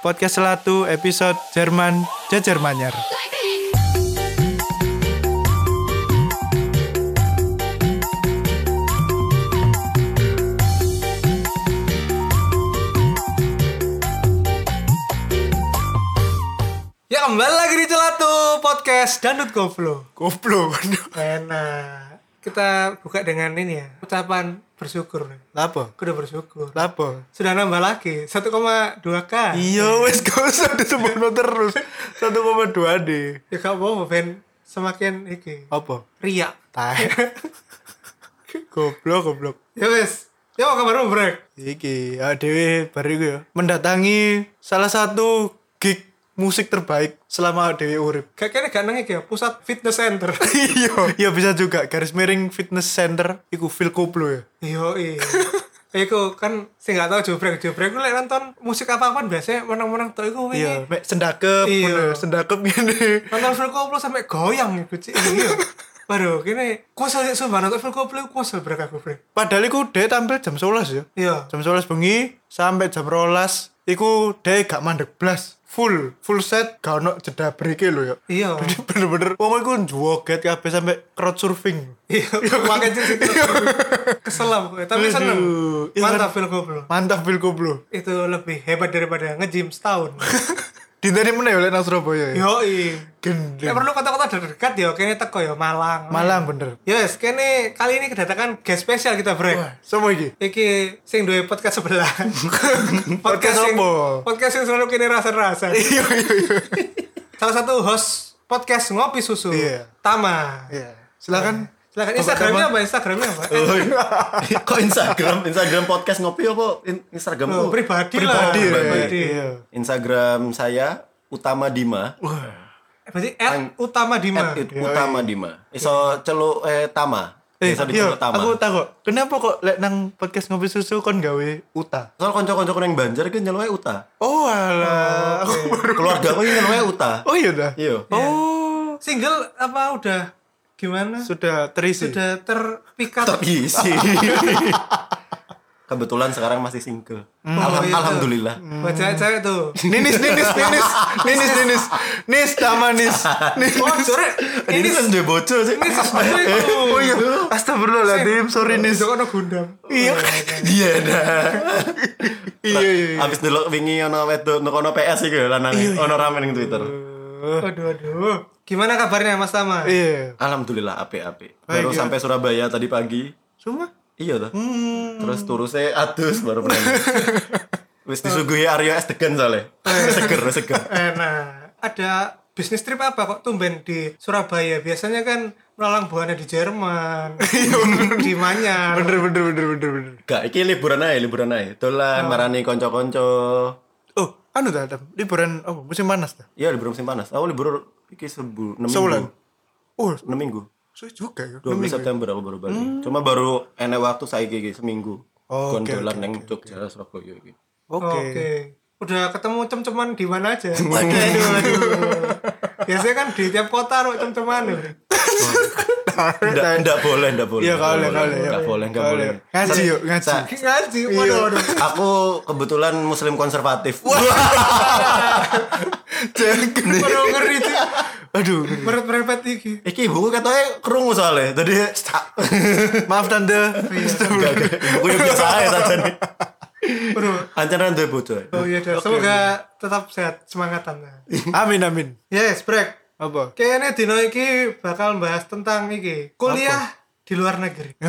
Podcast Selatu episode Jerman Jajar Manyar. Ya kembali lagi di Celatu Podcast Dandut Koplo Koplo. Enak Kita buka dengan ini ya Ucapan bersyukur Lapo? Udah bersyukur Lapo? Sudah nambah lagi 1,2k Iya wes gak usah disebut terus 1,2 deh. Ya gak apa-apa Ben Semakin iki Apa? Ria Tai. goblok goblok. Ya wes Ya apa kabarmu brek? Iki, ya Dewi baru ya. Mendatangi salah satu gig musik terbaik selama Dewi urip. Kayak kayaknya gak nangis ya Pusat fitness center Iya, iya bisa juga garis miring fitness center iku Phil Koplo ya. Iya iya Iku kan sih gak tau jobrek jobrek gue nonton musik apa apaan biasanya menang-menang tuh iku Iya, mek sendakep, Iya. sendakep gini. nonton Phil Koplo sampai goyang iku cik iya Waduh, kini kuasal sih sumpah nonton Phil Koplo kuasal brek aku brek Padahal iku dia tampil jam 11 ya. Iya Jam 11 bengi sampai jam 12 iku dia gak mandek blas. Full, full set gak ono jeda break lho ya. Iya Jadi bener-bener wong iku joget kabeh sampai crowd surfing. Iya, makanya cerita kesel pokoknya. Tapi seneng. Mantap? Phil Koplo. Mantap Phil Koplo. Itu lebih hebat daripada nge-gym setahun. Dinteni meneh oleh nang Surabaya ya. Yoi. Gendeng. Ya perlu kota-kota dekat ya, kayaknya teko ya Malang. Malang bener. Yes, kini kali ini kedatangan guest spesial kita. Wah, sama iki. Iki sing duwe podcast sebelah. Podcast sing- apa? Podcast yang selalu kini rasa-rasa. Iya, iya, iya. Salah satu host podcast ngopi susu. Iya. Tama. Iya. Silakan. Silakan Bapak Instagramnya apa? Instagramnya apa? Oh, iya. Kok Instagram? Instagram podcast ngopi apa? In- Instagram Oh, oh, pribadi, Pribadi, lah. Pribadi. Iya. Instagram saya Utama Dima. Berarti at utama Dima. At Utama Dima. Iso celuk eh Tama. Eh, iya, Tama. aku tahu kok. Kenapa kok lek nang podcast ngopi susu kon gawe uta? Soal konco-konco yang Banjar kan nyeluke Uta. Oh alah. Aku baru- Keluarga aku yang nyeluke Uta. Oh iya dah. Iya. Oh, Single apa udah gimana? sudah terisi. Sudah terpikat. Terisi. Kebetulan sekarang masih single. Alham- Oh, iya. Alhamdulillah. Buat cewek-cewek tuh. Ninis, ninis, ninis, ninis, ninis, nis, sama nis, nis. Oh, sore. Ini kan dia bocor sih. Itu. Oh iya, astagfirullahaladzim, sorry nis. Itu kan Gundam. Iya, Iya dah. iya, iya. iya. Abis dulu wingi ono wedok ono PS iki lanang ono rame ning Twitter. Waduh, waduh. Gimana kabarnya Mas Tama? Iya. Alhamdulillah ape-ape. Baru Baik, ya. sampai Surabaya tadi pagi. Cuma, Iya toh. Terus turusnya atus baru berani. Wis disuguhi Aryo es degan soalnya. seger, wis seger. Enak. Ada bisnis trip apa kok tumben di Surabaya? Biasanya kan melalang buana di Jerman. di Manyar. bener, bener, bener, bener, bener. Gak, iki liburan aja, liburan aja. Dolan marani konco-konco. Oh, anu dah, Adam. liburan, oh, musim panas dah. Iya, libur musim panas. Aku libur iki sebu 6 Sebulan. minggu. Oh, 6 minggu. suwe juga ya. 12 September aku baru balik. Cuma baru enek waktu saiki iki seminggu. Oh, Kon oke, dolan oke, nang Jogja Surabaya iki. Oke. Oke. Udah ketemu cem-ceman di mana aja? Aduh, aduh. Biasanya kan di tiap kota ada cem-ceman. ya. Nggak, nggak boleh, nggak boleh. Iya, nggak kali, boleh, kali. Nggak boleh, nggak boleh. Ngaji yuk, ngaji. Ngaji, waduh, waduh. Aku kebetulan muslim konservatif. Jangan. Waduh, ngeri sih. Aduh. Meret-meret iki. Iki ibuku katanya kerungu soalnya. Tadi Maaf tante. enggak, enggak. Ibuku yang biasa aja saja Waduh. Ancaran tuh bocor. Oh iya, dah. semoga tetap sehat, semangatan. Amin, amin. Yes, break. Apa? Kayaknya dino iki bakal bahas tentang iki kuliah di luar negeri.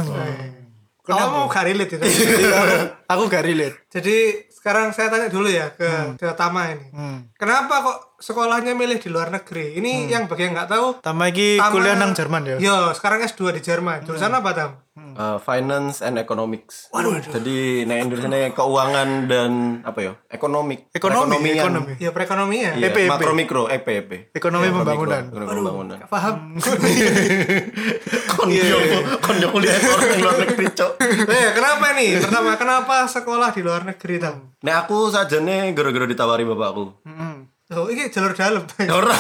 Kamu mau gak relate itu? Aku gak relate. Jadi sekarang saya tanya dulu ya ke ke Tama ini. Kenapa kok sekolahnya milih di luar negeri? Ini yang bagi yang nggak tahu. Tama iki Tama- kuliah nang Jerman ya. Yo, sekarang S2 di Jerman. Jurusan apa, Tam? Uh, finance and economics. Jadi nah Indonesia keuangan dan apa ya? Ekonomik. Ekonomi, ekonomi. Ya perekonomian. Iya, EP, EP. makro mikro, EP, EP. Ekonomi Makro, pembangunan. mikro, ekonomi pembangunan. Paham? Kon yo kon yo kuliah orang luar negeri, Cok. eh, kenapa nih? Pertama, kenapa sekolah di luar negeri, Tam? Nah aku saja nih gara-gara ditawari bapakku. Oh, ini jalur dalam. Ora,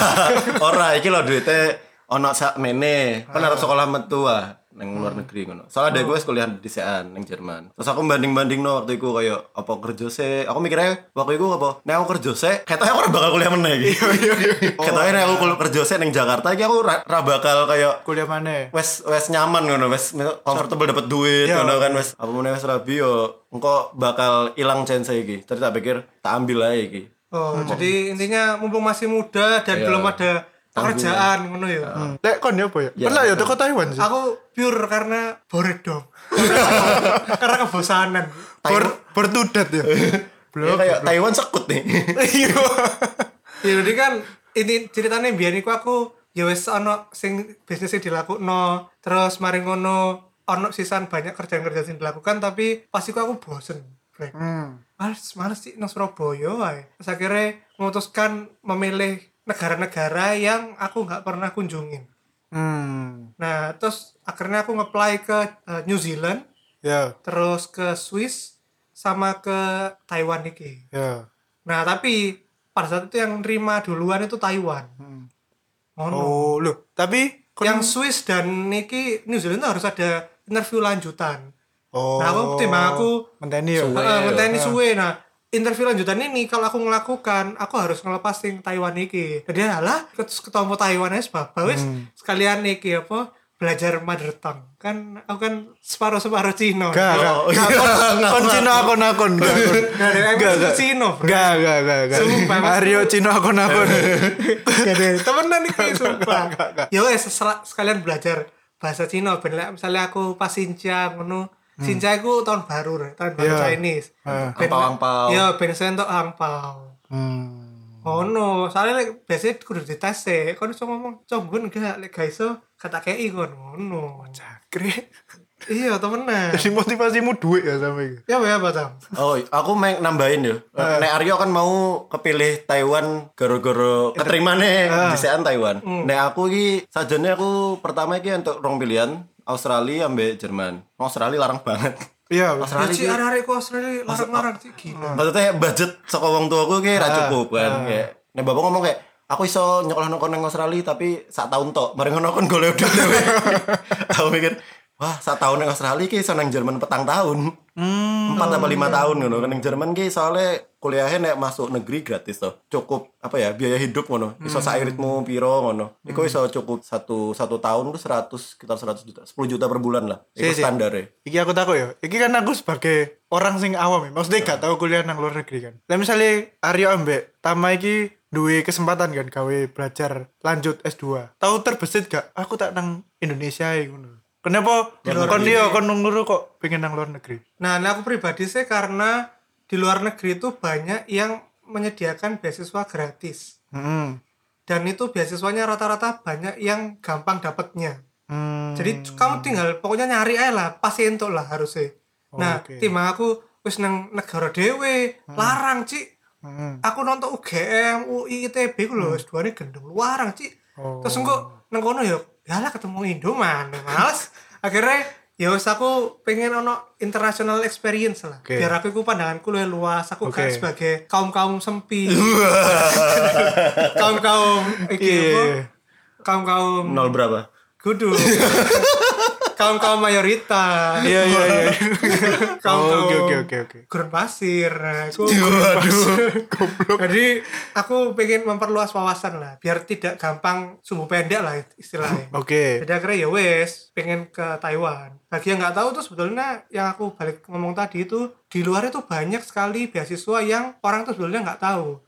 ora iki lho duite ono sak mene. Kan arep sekolah metu ah. Neng luar negeri ngono. Soalnya ada gue kuliah di sean neng Jerman. Terus aku banding-banding no waktu itu kayak apa kerja sih. Aku mikirnya waktu itu apa? Nek aku kerja sih, katanya aku bakal kuliah meneh iki. Katanya nek aku kuliah kerja sih neng Jakarta iki aku ra, ra bakal kayak Kuliah mana? wes wes nyaman ngono wes comfortable dapat duit Iya. ngono kan wes apa meneh wes rabi yo engko bakal ilang chance iki terus tak pikir tak ambil aja iki Oh, jadi intinya mumpung masih muda dan Iya. belum ada pekerjaan ngono ya. Lek kon ya apa ya? Ya, Pernah ya toko Taiwan sih. Aku pure karena bored dong. karena kebosanan. Ber bertudat ya. ya, kayak Taiwan sekut nih Iya. Ya jadi kan ini ceritanya biar iku aku ya wis ono sing bisnis dilakukno, terus mari ngono ono sisan banyak kerjaan-kerjaan sing dilakukan tapi pas iku aku bosen. Brek. Hmm. Males, males sih nang Surabaya wae. Terus akhirnya memutuskan memilih negara-negara yang aku nggak pernah kunjungin. Hmm. Nah, terus akhirnya aku nge-apply ke eh, New Zealand, Ya, terus ke Swiss, sama ke Taiwan iki. ya. Nah, tapi pada saat itu yang nerima duluan itu Taiwan. Oh, no. Oh, loh, tapi Yang Swiss dan niki New Zealand harus ada interview lanjutan. Oh. Nah, aku timbang aku menteni ya. Heeh, Ah. suwe. Nah, interview lanjutan ini kalau aku ngelakukan, aku harus ngelepas sing Taiwan iki. Jadi alah terus ketemu Taiwan aja sebab wis Hmm. sekalian iki apa belajar mother tongue. Kan aku kan separuh-separuh Cina. Gak, gak, gak, kon, Cino akon akon, gak, Gak, gak. Cina, bro. Gak, gak, gak, gak. Sumpah. Mario Cino akon akon. Gak ada temenan iki sumpah. Ya wes sekalian belajar bahasa Cina ben lek misalnya aku pas Sinja ngono. Sinja itu tahun baru, Rek. tahun baru Hmm. Iya. Chinese. Ah. Ben- Angpau-angpau. Iya, ben saya untuk angpau. Hmm. Oh no, soalnya like, biasanya kudu dites sih. Kau bisa ngomong, combun enggak, like guys so kata kei kon ngono. Cakre. Iya temenan. Jadi motivasimu duit ya sampai. Ya ya Batam. Oh, aku main nambahin ya. Nek Aryo kan mau kepilih Taiwan gara-gara keterima nih di sean Taiwan. Nek aku iki sajane aku pertama iki untuk rong pilihan Australia ambek Jerman. Australia larang banget. Iya, Ya Australia ci iki arek-arek ku Australia larang-larang sih gila. maksudnya budget saka wong tua aku ki ra cukup kan. Kayak nek bapak ngomong kayak aku iso nyekolah nang nang Australia tapi sak tahun tok. Bareng ngono kon golek duit. dhewe. aku mikir Wah, sak tahun nang Australia ki iso nang Jerman petang tahun. Empat apa lima tahun ngono. Kan nang Jerman ki soalnya kuliahnya nek masuk negeri gratis toh. Cukup apa ya biaya hidup ngono. Iso sak iritmu piro ngono. Iku iso cukup satu satu tahun ku 100 sekitar 100 juta. 10 juta per bulan lah. Iku Si, si. standar ya. Iki aku takut ya. Iki kan aku sebagai orang sing awam ya. Maksudnya gak tahu kuliah nang luar negeri kan. Lah misalnya Aryo ambek Tama iki duwe kesempatan kan gawe belajar lanjut S2. Tahu terbesit gak? Aku tak nang Indonesia ya ngono. Kenapa kon dia kon nunggu kok pengen nang luar negeri? Nah, nah aku pribadi sih karena di luar negeri itu banyak yang menyediakan beasiswa gratis. Hmm. Dan itu beasiswanya rata-rata banyak yang gampang dapatnya. Hmm. Jadi kamu tinggal pokoknya nyari aja lah, pasti entuk lah harusnya. Nah, Oke. timbang aku wis nang negara dewe, larang, Cik. Hmm. Aku nonton UGM, UI, ITB ku lho, S2 ini gendeng larang, Cik. Oh. Terus engko nang kono ya, ya lah ketemu Indo mana, males. Akhirnya ya wis aku pengen ono international experience lah. Oke. Biar aku iku pandanganku luwih luas, aku Oke. gak sebagai kaum-kaum sempit. kaum-kaum iki Iya, apa? iya. Kaum-kaum Nol berapa? kudu. kaum-kaum mayoritas. Iya iya iya. Kaum-kaum Oh, Oke oke oke oke. gurun pasir. Nah, aku Goblok. Jadi aku pengen memperluas wawasan lah, biar tidak gampang sumbu pendek lah istilahnya. Oke. Jadi akhirnya ya wes, pengen ke Taiwan. Bagi yang nggak tahu tuh sebetulnya yang aku balik ngomong tadi itu di luar itu banyak sekali beasiswa yang orang tuh sebetulnya nggak tahu.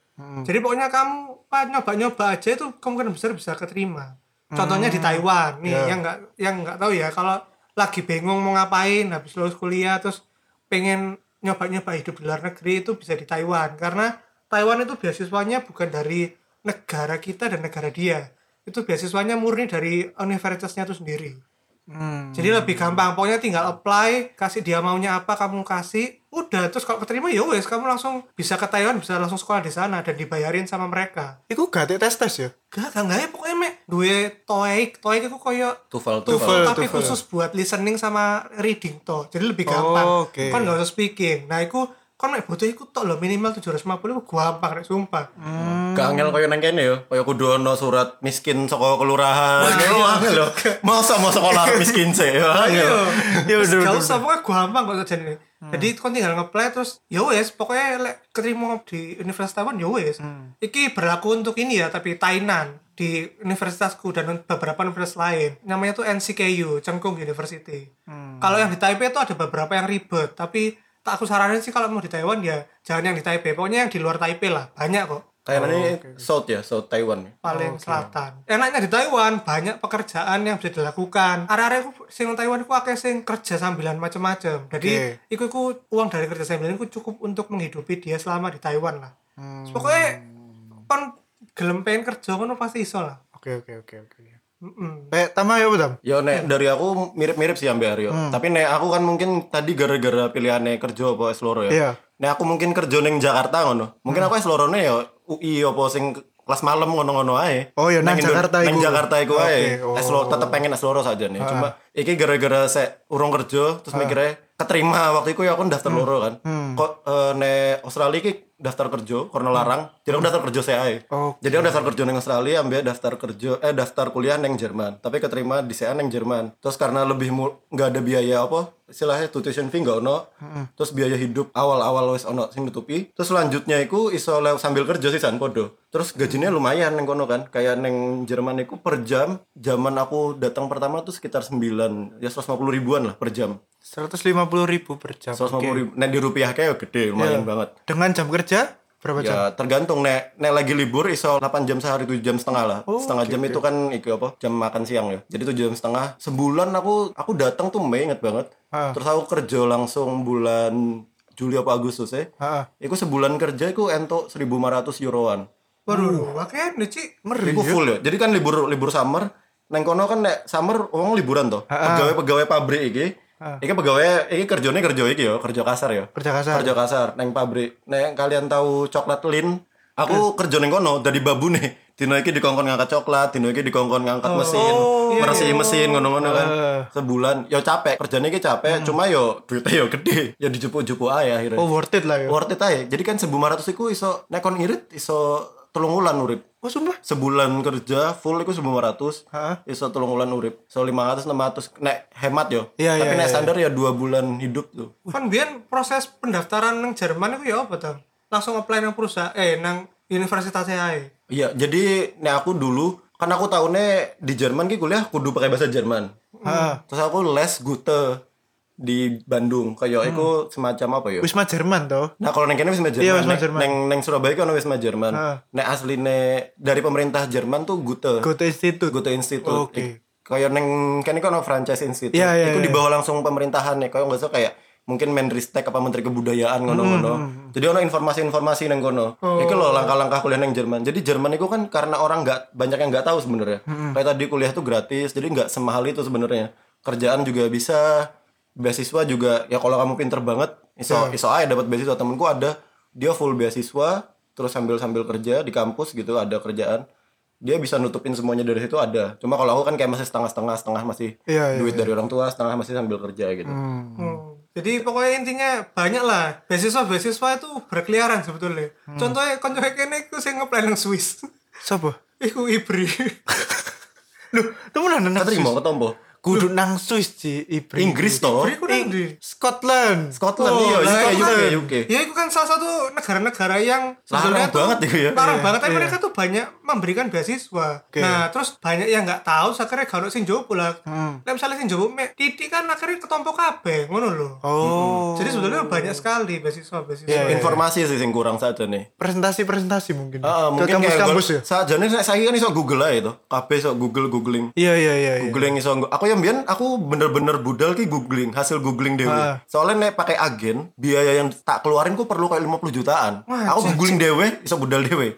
Jadi pokoknya kamu nyoba-nyoba aja itu kemungkinan besar bisa keterima. Contohnya di Taiwan nih Ya. yang nggak yang nggak tahu ya kalau lagi bingung mau ngapain habis lulus kuliah terus pengen nyoba-nyoba hidup di luar negeri itu bisa di Taiwan. Karena Taiwan itu beasiswanya bukan dari negara kita dan negara dia. Itu beasiswanya murni dari universitasnya itu sendiri Hmm. jadi lebih gampang pokoknya tinggal apply kasih dia maunya apa kamu kasih udah terus kalau keterima ya wes kamu langsung bisa ke Taiwan bisa langsung sekolah di sana dan dibayarin sama mereka Iku gak ada tes tes ya? gak gak gak ya pokoknya mek duwe TOEIC TOEIC itu koyo Tufel. tufal. tapi TOEFL. khusus buat listening sama reading toh jadi lebih gampang Oh, oke. kan nggak usah speaking nah itu kan nek butuh iku tok lho minimal 750 iku gampang nek sumpah. Gak angel koyo nang kene yo, koyo kudu ono surat miskin saka kelurahan. Yo angel lho. Masa mau sekolah miskin sih. Yo. Ya gak bener. usah pokoknya gampang kok jadi Jadi kon tinggal ngeplay terus ya wes pokoknya lek keterima di Universitas Taiwan ya wes. Iki berlaku untuk ini ya tapi Tainan di universitasku dan beberapa universitas lain. Namanya tuh NCKU, Cengkung University. Kalau yang di Taipei itu ada beberapa yang ribet, tapi tak aku saranin sih kalau mau di Taiwan ya jangan yang di Taipei, pokoknya yang di luar Taipei lah. Banyak kok Kayak ini South ya, South Taiwan. paling selatan. Enaknya di Taiwan banyak pekerjaan yang bisa dilakukan. Area-area ku sing nang Taiwan iku akeh sing kerja sambilan macam-macam. Jadi iku iku uang dari kerja sambilan iku cukup untuk menghidupi dia selama di Taiwan lah. Pokoknya kon gelem pengen kerja ngono pasti iso lah. Oke oke oke oke. Mm-mm. Tama ya betul. Yo nek dari aku mirip-mirip sih ambil Aryo. Tapi nek aku kan mungkin tadi gara-gara pilihannya kerja apa Esloro ya. Iya. Nek aku mungkin kerja ning Jakarta ngono. Mungkin aku Eslorone ya UI apa sing kelas malam ngono-ngono ae. Oh, ya, nang Jakarta nang iku. Jakarta iku ae. oh. Eslo tetep pengen Esloro saja nih. Cuma iki gara-gara saya urung kerja terus mikirnya keterima waktu itu ya aku daftar loro kan. Kok eh, nek Australia iki daftar kerja karena larang. Jadi aku daftar kerja ae. Oke. Jadi aku daftar kerja neng Australia, ambil daftar kerja eh daftar kuliah neng Jerman. Tapi keterima di CA neng Jerman. Terus karena lebih nggak ada biaya apa istilahnya tuition fee nggak ono. Terus biaya hidup awal-awal wis ono sing nutupi. Terus selanjutnya iku iso sambil kerja sih san podo. Terus gajinya lumayan neng kono kan. Kayak neng Jerman iku per jam zaman aku datang pertama tuh sekitar 9 ya 150 ribuan lah per jam. Seratus lima puluh ribu per jam. 150 Oke. ribu. Nah di rupiah kayak gede lumayan Iya. banget. Dengan jam kerja berapa jam? Ya tergantung nek nek lagi libur iso 8 jam sehari 7 jam setengah lah. Oh, setengah jam itu kan iki apa? Jam makan siang ya. Jadi 7 jam setengah. Sebulan aku aku datang tuh Mei inget banget. Ah. Terus aku kerja langsung bulan Juli apa Agustus ya. Heeh. Iku sebulan kerja iku entuk 1500 euroan. Waduh, akeh nih Cik. Iku full ya. Jadi kan libur libur summer neng kono kan nek summer wong liburan toh. Pegawai-pegawai pabrik iki. Iki pegawai iki kerjanya kerja iki ya, kerja kasar ya. Kerja kasar. Kerja kasar neng pabrik. Nek kalian tahu coklat lin, aku kerja neng kono dari babu nih. Dino iki dikongkon ngangkat coklat, dino iki dikongkon ngangkat mesin, meresih mesin ngono-ngono kan. Sebulan yo capek, kerjanya iki capek, cuma yo duitnya yo gede. Ya dijupuk-jupuk aja akhirnya. Oh worth it lah ya. Worth it aja. Jadi kan 1500 iku iso nek kon irit iso telung wulan urip. Oh sumpah. Sebulan kerja full iku 1500. Heeh. Iso telung wulan urip. So 500 600 nek hemat yo. Iya, Tapi iya, nek iya. standar ya 2 bulan hidup tuh. Kan biyen proses pendaftaran nang Jerman itu ya apa tuh? Langsung apply nang perusahaan eh nang universitasnya ae. Iya, jadi nek aku dulu kan aku tahunnya di Jerman ki kuliah kudu pakai bahasa Jerman. Heeh. Terus aku les Gute di Bandung. Kayak itu semacam apa ya? Wisma Jerman toh. Nah kalau neng kene Wisma Jerman, Iya, Wisma neng, Jerman. neng, neng Surabaya kan Wisma Jerman. Heeh. Nek asline dari pemerintah Jerman tuh Gute. Goethe Institute. Goethe Institute. Oke. Ik- Kayak neng kan kan franchise institute. Iya, iya, Itu iya. di bawah langsung pemerintahan ya. Kayak nggak usah kayak mungkin Menristek apa Menteri Kebudayaan ngono-ngono. Hmm, Jadi ono informasi-informasi neng kono. Oh. Itu loh langkah-langkah kuliah neng Jerman. Jadi Jerman itu kan karena orang nggak banyak yang nggak tahu sebenarnya. Hmm, Kayak tadi kuliah tuh gratis. Jadi nggak semahal itu sebenarnya. Kerjaan juga bisa. Beasiswa juga ya kalau kamu pinter banget iso Iya. iso aja dapat beasiswa temenku ada dia full beasiswa terus sambil sambil kerja di kampus gitu ada kerjaan dia bisa nutupin semuanya dari situ ada cuma kalau aku kan kayak masih setengah setengah setengah masih Iya, iya, duit dari orang tua setengah masih sambil kerja gitu Hmm. Jadi pokoknya intinya banyak lah beasiswa-beasiswa itu berkeliaran sebetulnya. Contohnya koncoke kene iku sing ngeplay nang Swiss. Siapa? iku Ibri. Loh, temenan nang terima Swiss. Kudu nang Swiss di Ibri. Inggris toh Ibri ku nang ndi? Scotland. Scotland Oh, iya UK UK Scotland. UK Ya itu kan salah satu negara-negara yang Larang banget itu ya. Larang Iya, banget tapi iya. mereka tuh banyak memberikan beasiswa. Nah, terus banyak yang nggak tahu akhirnya kalau sing jowo lah. Hmm. Lah misalnya sing jowo mek titik kan akhirnya ketompo kabeh, ngono lho. Oh. Jadi sebetulnya banyak sekali beasiswa-beasiswa. Iya, iya. informasi sih yang kurang saja nih presentasi-presentasi mungkin. Ke kampus-kampus ya. Saja nih saya kan iso Google aja itu. Kabeh iso Google googling. Iya iya iya. iya. Googling iso aku yang biyen aku bener-bener budal ki googling hasil googling dewe. Ah. Soalnya nek pakai agen biaya yang tak keluarin ku perlu kayak 50 jutaan. Wah, aku googling dewe iso budal dewe.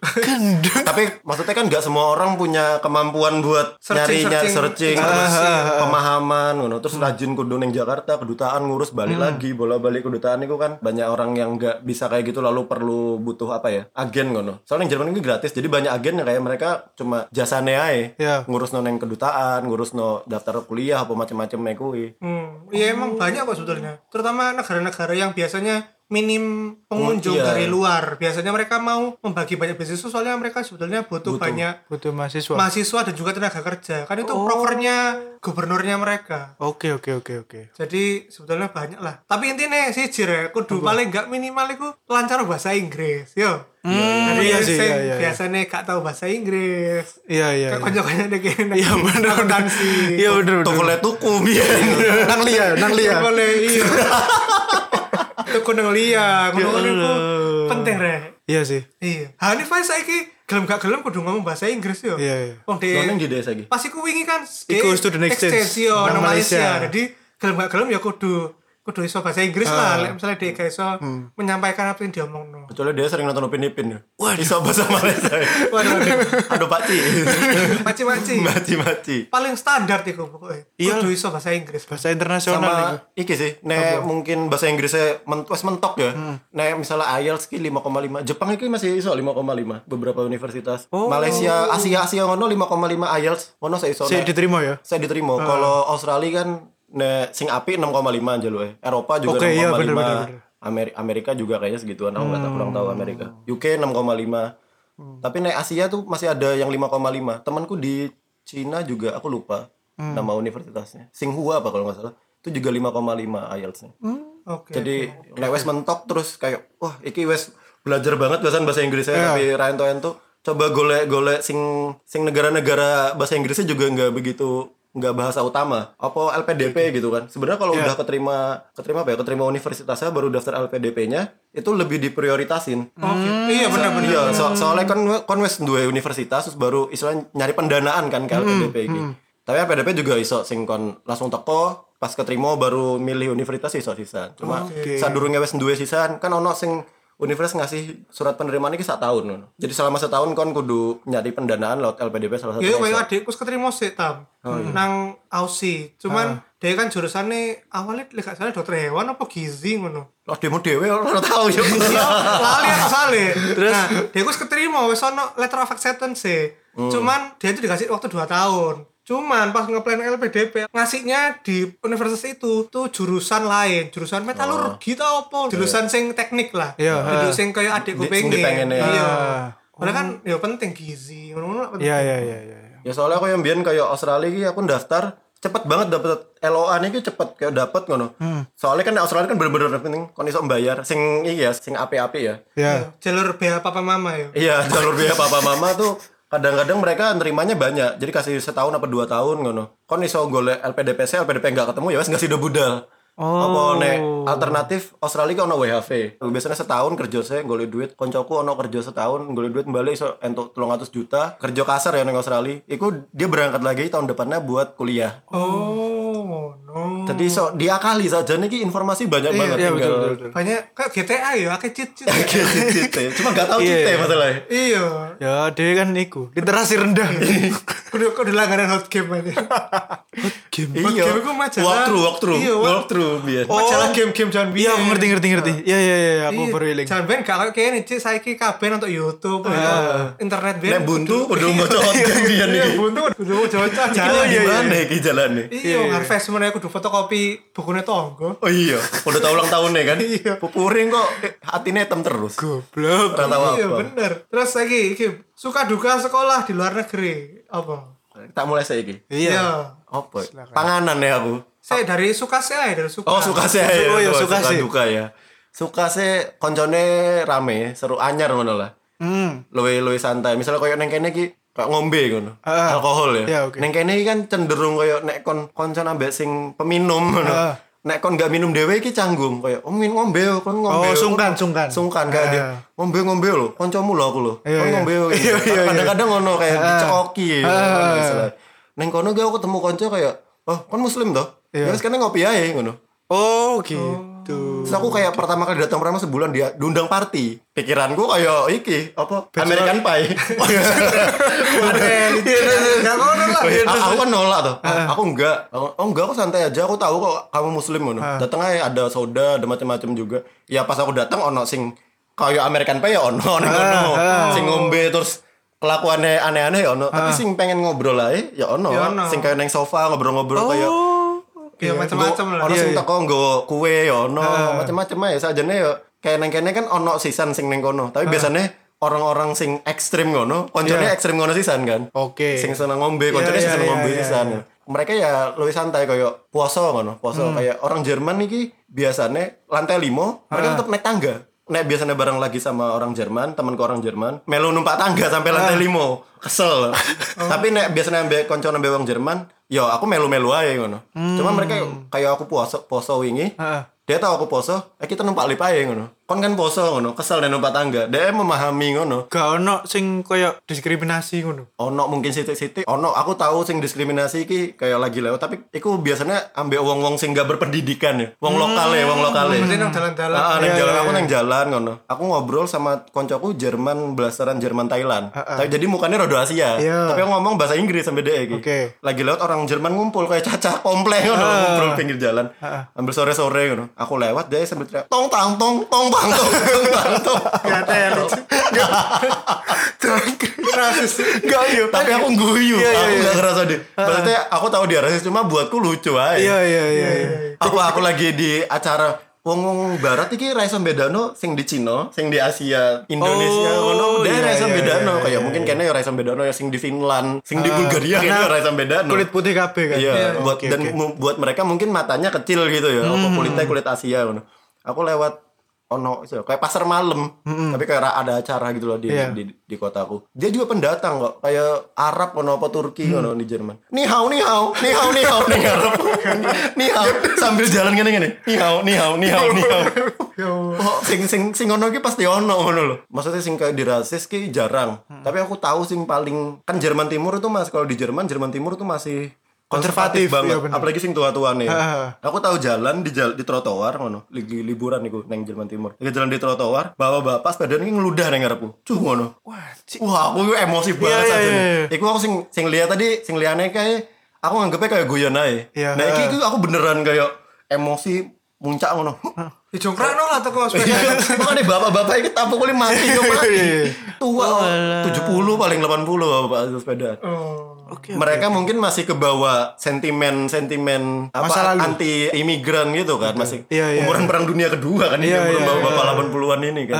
Tapi maksudnya kan nggak semua orang punya kemampuan buat nyari Searching, nyari searching, searching, terus informasi. pemahaman ngono. Terus rajin kudu ning Jakarta kedutaan ngurus balik lagi bola-balik kedutaan itu kan banyak orang yang nggak bisa kayak gitu lalu perlu butuh apa ya agen ngono. Soalnya yang Jerman ini gratis jadi banyak agen yang kayak mereka cuma jasane ae Iya. ngurus no neng kedutaan, ngurus no daftar kuliah apa macam-macam kuwi. Hmm, iya emang banyak kok sebetulnya. Terutama negara-negara yang biasanya minim pengunjung iya. dari luar. Biasanya mereka mau membagi banyak beasiswa soalnya mereka sebetulnya butuh, banyak butuh mahasiswa mahasiswa dan juga tenaga kerja. Kan itu Oh. prokernya gubernurnya mereka. oke oke oke oke Jadi sebetulnya banyak lah. Tapi intinya sih jire, kudu paling nggak minimal itu lancar bahasa Inggris, yo. Hmm, Jadi iya sih, sing iya, iya, iya. biasanya gak tahu bahasa Inggris. iya iya Kayak iya. konco-konco deh kayaknya. iya bener bener iya bener bener Tokole tuku biyen. nang lia nang lia Boleh iya. Itu kuning lia, ngono Ya itu Allah. penting rek. iya sih Iya. Hanif ae saiki gelem gak gelem kudu ngomong bahasa Inggris yo. Iya, iya. Wong di Noneng di desa iki. pas iku wingi kan Iku student exchange yo nang nang. Malaysia. Jadi gelem gak gelem ya kudu kudu iso bahasa Inggris Ah. lah. Lek misalnya dia gak iso Hmm. menyampaikan apa yang dia omongno. Kecuali dia sering nonton Upin Ipin ya. Iso bahasa Malaysia. Waduh, waduh. Aduh pakci. Maci-maci. Maci-maci. Paling standar iku pokoknya. Iya. Kudu iso bahasa Inggris. bahasa internasional sama iki sih nek mungkin bahasa Inggrisnya men wes mentok ya nek misalnya IELTS ki 5,5 Jepang iki masih iso 5,5 beberapa universitas Oh. Malaysia Asia Asia ngono 5,5 IELTS ngono saya iso nek- diterima ya saya diterima kalau Australia kan nek sing api 6,5 aja loh Eropa juga Oke, 6,5 iya, bener, bener, bener. Ameri- Amerika juga kayaknya segituan aku nggak tahu kurang tahu Amerika. UK 6,5 tapi naik Asia tuh masih ada yang 5,5 temanku di Cina juga aku lupa nama universitasnya. Tsinghua apa kalau nggak salah. Itu juga 5,5 IELTS-nya. Oke. jadi nek wes mentok terus kayak wah iki wes belajar banget bahasa bahasa Inggrisnya Iya. tapi Ryan tuh coba golek-golek sing sing negara-negara bahasa Inggrisnya juga nggak begitu nggak bahasa utama apa LPDP gitu kan sebenarnya kalau Iya. udah keterima keterima apa ya keterima universitasnya baru daftar LPDP-nya itu lebih diprioritasin Oke. Iya benar-benar. Iya, so- soalnya kan wes dua universitas terus baru istilahnya nyari pendanaan kan ke LPDP iki. Tapi LPDP juga iso sing kon langsung teko pas keterima baru milih universitas iso sisan. Cuma Oke. sadurunge wes duwe sisan kan ono sing universitas ngasih surat penerimaan iki sak tahun. Jadi selama setahun kon kudu nyari pendanaan lewat LPDP salah Ya, satunya. kayak iso. adikku keterima sih tam, Oh, iya. nang Aussie. Cuman Ah. dia kan jurusannya awalnya lek gak salah dokter hewan apa gizi ngono. Loh demo dhewe ora tau yo. Lali aku sale. Terus nah, dia wis keterima wis ono letter of acceptance sih. Hmm. Cuman dia itu dikasih waktu 2 tahun. Cuman pas ngeplan LPDP ngasihnya di universitas itu tuh jurusan lain, jurusan metalurgi tau apa, jurusan sing teknik lah. Iya, Jadi sing kayak adikku pengen. dipengen ya. Iya. Ah. Padahal kan ya penting gizi, ngono-ngono lah penting. iya iya iya iya Ya soalnya aku yang biyen kayak Australia iki aku daftar cepet banget dapet LOA nih cepet kayak dapet ngono. Soalnya kan Australia kan bener-bener penting kon iso bayar sing iki ya, sing api-api ya. iya Jalur BH papa mama ya. Iya, jalur biaya papa mama tuh kadang-kadang mereka nerimanya banyak. Jadi kasih setahun apa dua tahun ngono. Kon iso golek LPDP saya, LPDP nggak ketemu ya wes nggak sih budal. Oh. Apa nek alternatif Australia kan ono WHV. Biasanya setahun kerja saya golek duit, koncoku ono kerja setahun golek duit balik iso entuk 300 juta. Kerja kasar ya neng Australia. Iku dia berangkat lagi tahun depannya buat kuliah. Oh, no. Jadi so diakali saja nih ki informasi banyak banget iya betul tinggal. betul, betul. Banyak kayak GTA ya, akeh cheat-cheat. Cite. Cuma nggak tahu Iya, cite iya. masalahnya. iya. ya dia kan iku literasi rendah Kudu kudu langganan hot game aja. game Iya. game iku majalah. Walkthrough, walkthrough, Iya, walk- walkthrough biar. Majalah game-game jangan iya aku ngerti ngerti ngerti iya iya iya aku Iya, baru eling Jangan ben gak kayak kene cik saiki kabeh untuk YouTube, untuk internet ben. Nek buntu udah mau cocok biar Iya, nih. buntu kudu cocok. Jalan iya, iya. gimana iki jalannya? Iya, harvest semuanya kudu fotokopi bukunya tonggo. Oh iya, udah tau ulang tahunnya kan? Iya. Pupuring kok hatinya hitam terus. goblok Ora tahu Iya, apa. bener. Terus lagi iki suka duka sekolah di luar negeri apa? Tak mulai saya iki. iya Apa? Panganan ya aku. Saya dari suka saya dari suka. Oh suka saya ya. Oh, iya, suka sih. duka ya. Suka sih koncone rame, seru anyar ngono lah. hmm Luwe luwe santai. Misalnya koyo neng kene iki kayak ngombe ngono. Ah. Alkohol ya. Iya, oke. Neng kene kan cenderung koyo nek kon koncon ambek sing peminum ngono. Ah. Nek kon gak minum dhewe iki canggung koyo oh min ngombe yo, kon ngombe. Oh, yo." sungkan, sungkan. Sungkan kayak Ah. dia. Ngombe ngombe lho, kancamu lho aku lho. Iya, Kon iya. ngombe yo. Iya, iya, iya. Kadang-kadang ngono kayak Ah. dicekoki. Ah. ngono istilah. Neng kono gue aku ketemu konco kayak, "Oh, kon muslim toh?" Iya. Ya wis kene ngopi ae ngono. oh gitu Terus aku kayak pertama kali datang pertama sebulan dia diundang party. Pikiranku kayak iki apa American Pie. Aku kan nolak tuh. Aku enggak. Oh enggak aku santai aja. Aku tahu kok kamu muslim ngono. Datang aja ada soda, ada macam-macam juga. Ya pas aku datang ono sing kayak American Pie ya ono, ono ono. Sing ngombe terus kelakuannya aneh-aneh ya ono. Tapi sing pengen ngobrol aja ya ono. Ya ono. Sing kayak neng sofa ngobrol-ngobrol kayak oh Ya macam-macam lah. Ono Iya, sing iya. teko nggo kue ya ono, macam-macam aja sajane ya kayak neng kene kan ono sisan sing neng kono tapi biasanya orang-orang sing ekstrim ngono koncone Iya. ekstrim ngono sisan kan Oke. sing seneng ngombe koncone Iya, sing iya, seneng iya, ngombe iya, sisan iya. mereka ya lebih santai kayak puasa ngono puasa Hmm. kayak orang Jerman iki biasanya lantai limo mereka tetap naik tangga Nek biasanya bareng lagi sama orang Jerman, temanku orang Jerman, melu numpak tangga sampai lantai limo, kesel. Oh. Tapi nek biasanya ambek konco ambek wong Jerman, yo aku melu-melu aja ngono. Cuma mereka kayak aku puasa poso wingi, Hmm. Heeh. dia tahu aku poso, eh kita numpak lip aja ngono. Kon kan poso ngono, kesel dan numpak tangga. Dia memahami ngono. Gak ono sing koyo diskriminasi ngono. Ono mungkin sitik-sitik, ono aku tahu sing diskriminasi iki kayak lagi lewat, tapi iku biasanya ambek wong-wong sing gak berpendidikan ya, wong lokal ya, wong lokal ya. Maksudnya nang dalan-dalan. Ah, nang Iya, jalan iya, aku iya. nang jalan ngono. Aku ngobrol sama koncoku Jerman blasteran Jerman Thailand. Tapi jadi mukanya rada Asia. Tapi aku ngomong bahasa Inggris sampai dia. Oke. Lagi lewat orang Jerman ngumpul kayak caca komplek ngono, ngumpul pinggir jalan. Ambil sore-sore ngono. Aku lewat dia sambil teriak tong tang tong tong bang tong tong bang tong. Gak ada Rasis. Gak yo. Tapi aku guyu, Iya, iya, aku iya. gak ngerasa deh. Maksudnya aku tahu dia rasis cuma buatku lucu aja. Iya iya iya. iya. aku aku lagi di acara wong wong barat iki ra iso bedano sing di Cina, sing di Asia, Indonesia Oh, ngono, dia ra iya, iso iya, bedano iya, kayak iya, mungkin kayaknya ya ra iso bedano ya sing di Finland, sing di Ah, Bulgaria karena kayaknya ra iso bedano. Kulit putih kabeh kan. Iya, buat Oke, dan. Hmm. mu- buat mereka mungkin matanya kecil gitu ya, apa kulitnya kulit Asia ngono. Aku lewat ono iso, kayak pasar malam, tapi kayak ada acara gitu loh di, Hmm, Iya. di di kotaku. Dia juga pendatang kok, kayak Arab ngono apa Turki Hmm. ngono di Jerman. Ni hao ni hao, ni hao ni hao ni Arab. Ni hao sambil jalan gini gini. Ni hao ni hao ni hao ni hao. Oh, sing sing sing ngono ki pasti ono ngono loh. Maksudnya sing kayak dirasis ki jarang. Hmm. Tapi aku tahu sing paling kan Jerman Timur itu mas kalau di Jerman Jerman Timur itu masih Konservatif, banget. iya bener. Apalagi sing tua-tua nih. Ha. Aku tahu jalan di jal, di trotoar ngono, lagi liburan niku neng Jerman Timur. Lagi jalan di trotoar, bawa bapak sepeda ini ngeludah nang ngarepku. Cuh ngono. Wah. Wah, aku emosi banget Iya, saja. iya, nih. iya. Iku aku sing sing lihat tadi, sing liane kayak aku nganggepnya kayak guyon aja. Iya. Nah, iki iku aku beneran kayak emosi muncak ngono. Dijongkrak no lah toko sepeda. Makanya bapak-bapak ini tampuk kulit mati kok mati. Iya. Tua oh, 70 paling 80 bapak sepeda. Oh. Oke. Mereka mungkin masih kebawa sentimen sentimen apa Masa lalu. anti imigran gitu kan masih Iya, iya. umuran perang dunia kedua kan ini Iya, belum iya, bapak 80-an ini kan.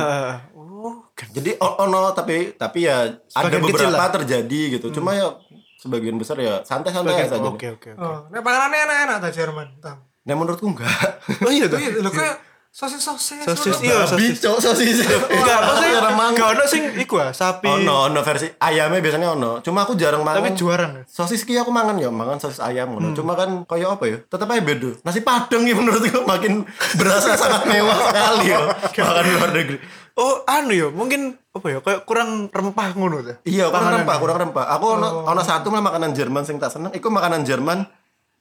Oh, kan. Jadi oh, oh no tapi tapi ya ada Sebagian kecil beberapa lah. Hmm. terjadi gitu. Cuma ya sebagian besar ya santai-santai Oke saja. oke oke. Oh, nek panganannya enak-enak ta Jerman, Tam. Nah menurutku enggak. Oh iya tuh. Iya, lho kayak sosis-sosis. Sosis ngono. iya sosis. Bicok sosis. Enggak, maksudnya Orang mangan. gak ono sing iku ah, sapi. Ono, ono versi ayamnya biasanya ono. Cuma aku jarang mangan. Tapi juaran. ya? sosis ki aku mangan ya mangan sosis ayam Hmm. ngono cuma kan kayak apa ya tetap aja beda nasi padang ya menurutku makin berasa sangat mewah sekali ya makan luar negeri Oh, anu ya, mungkin apa ya, kayak kurang rempah ngono tuh. iya kurang rempah kurang rempah aku ono Oh. ono satu malah makanan Jerman sing tak seneng iku makanan Jerman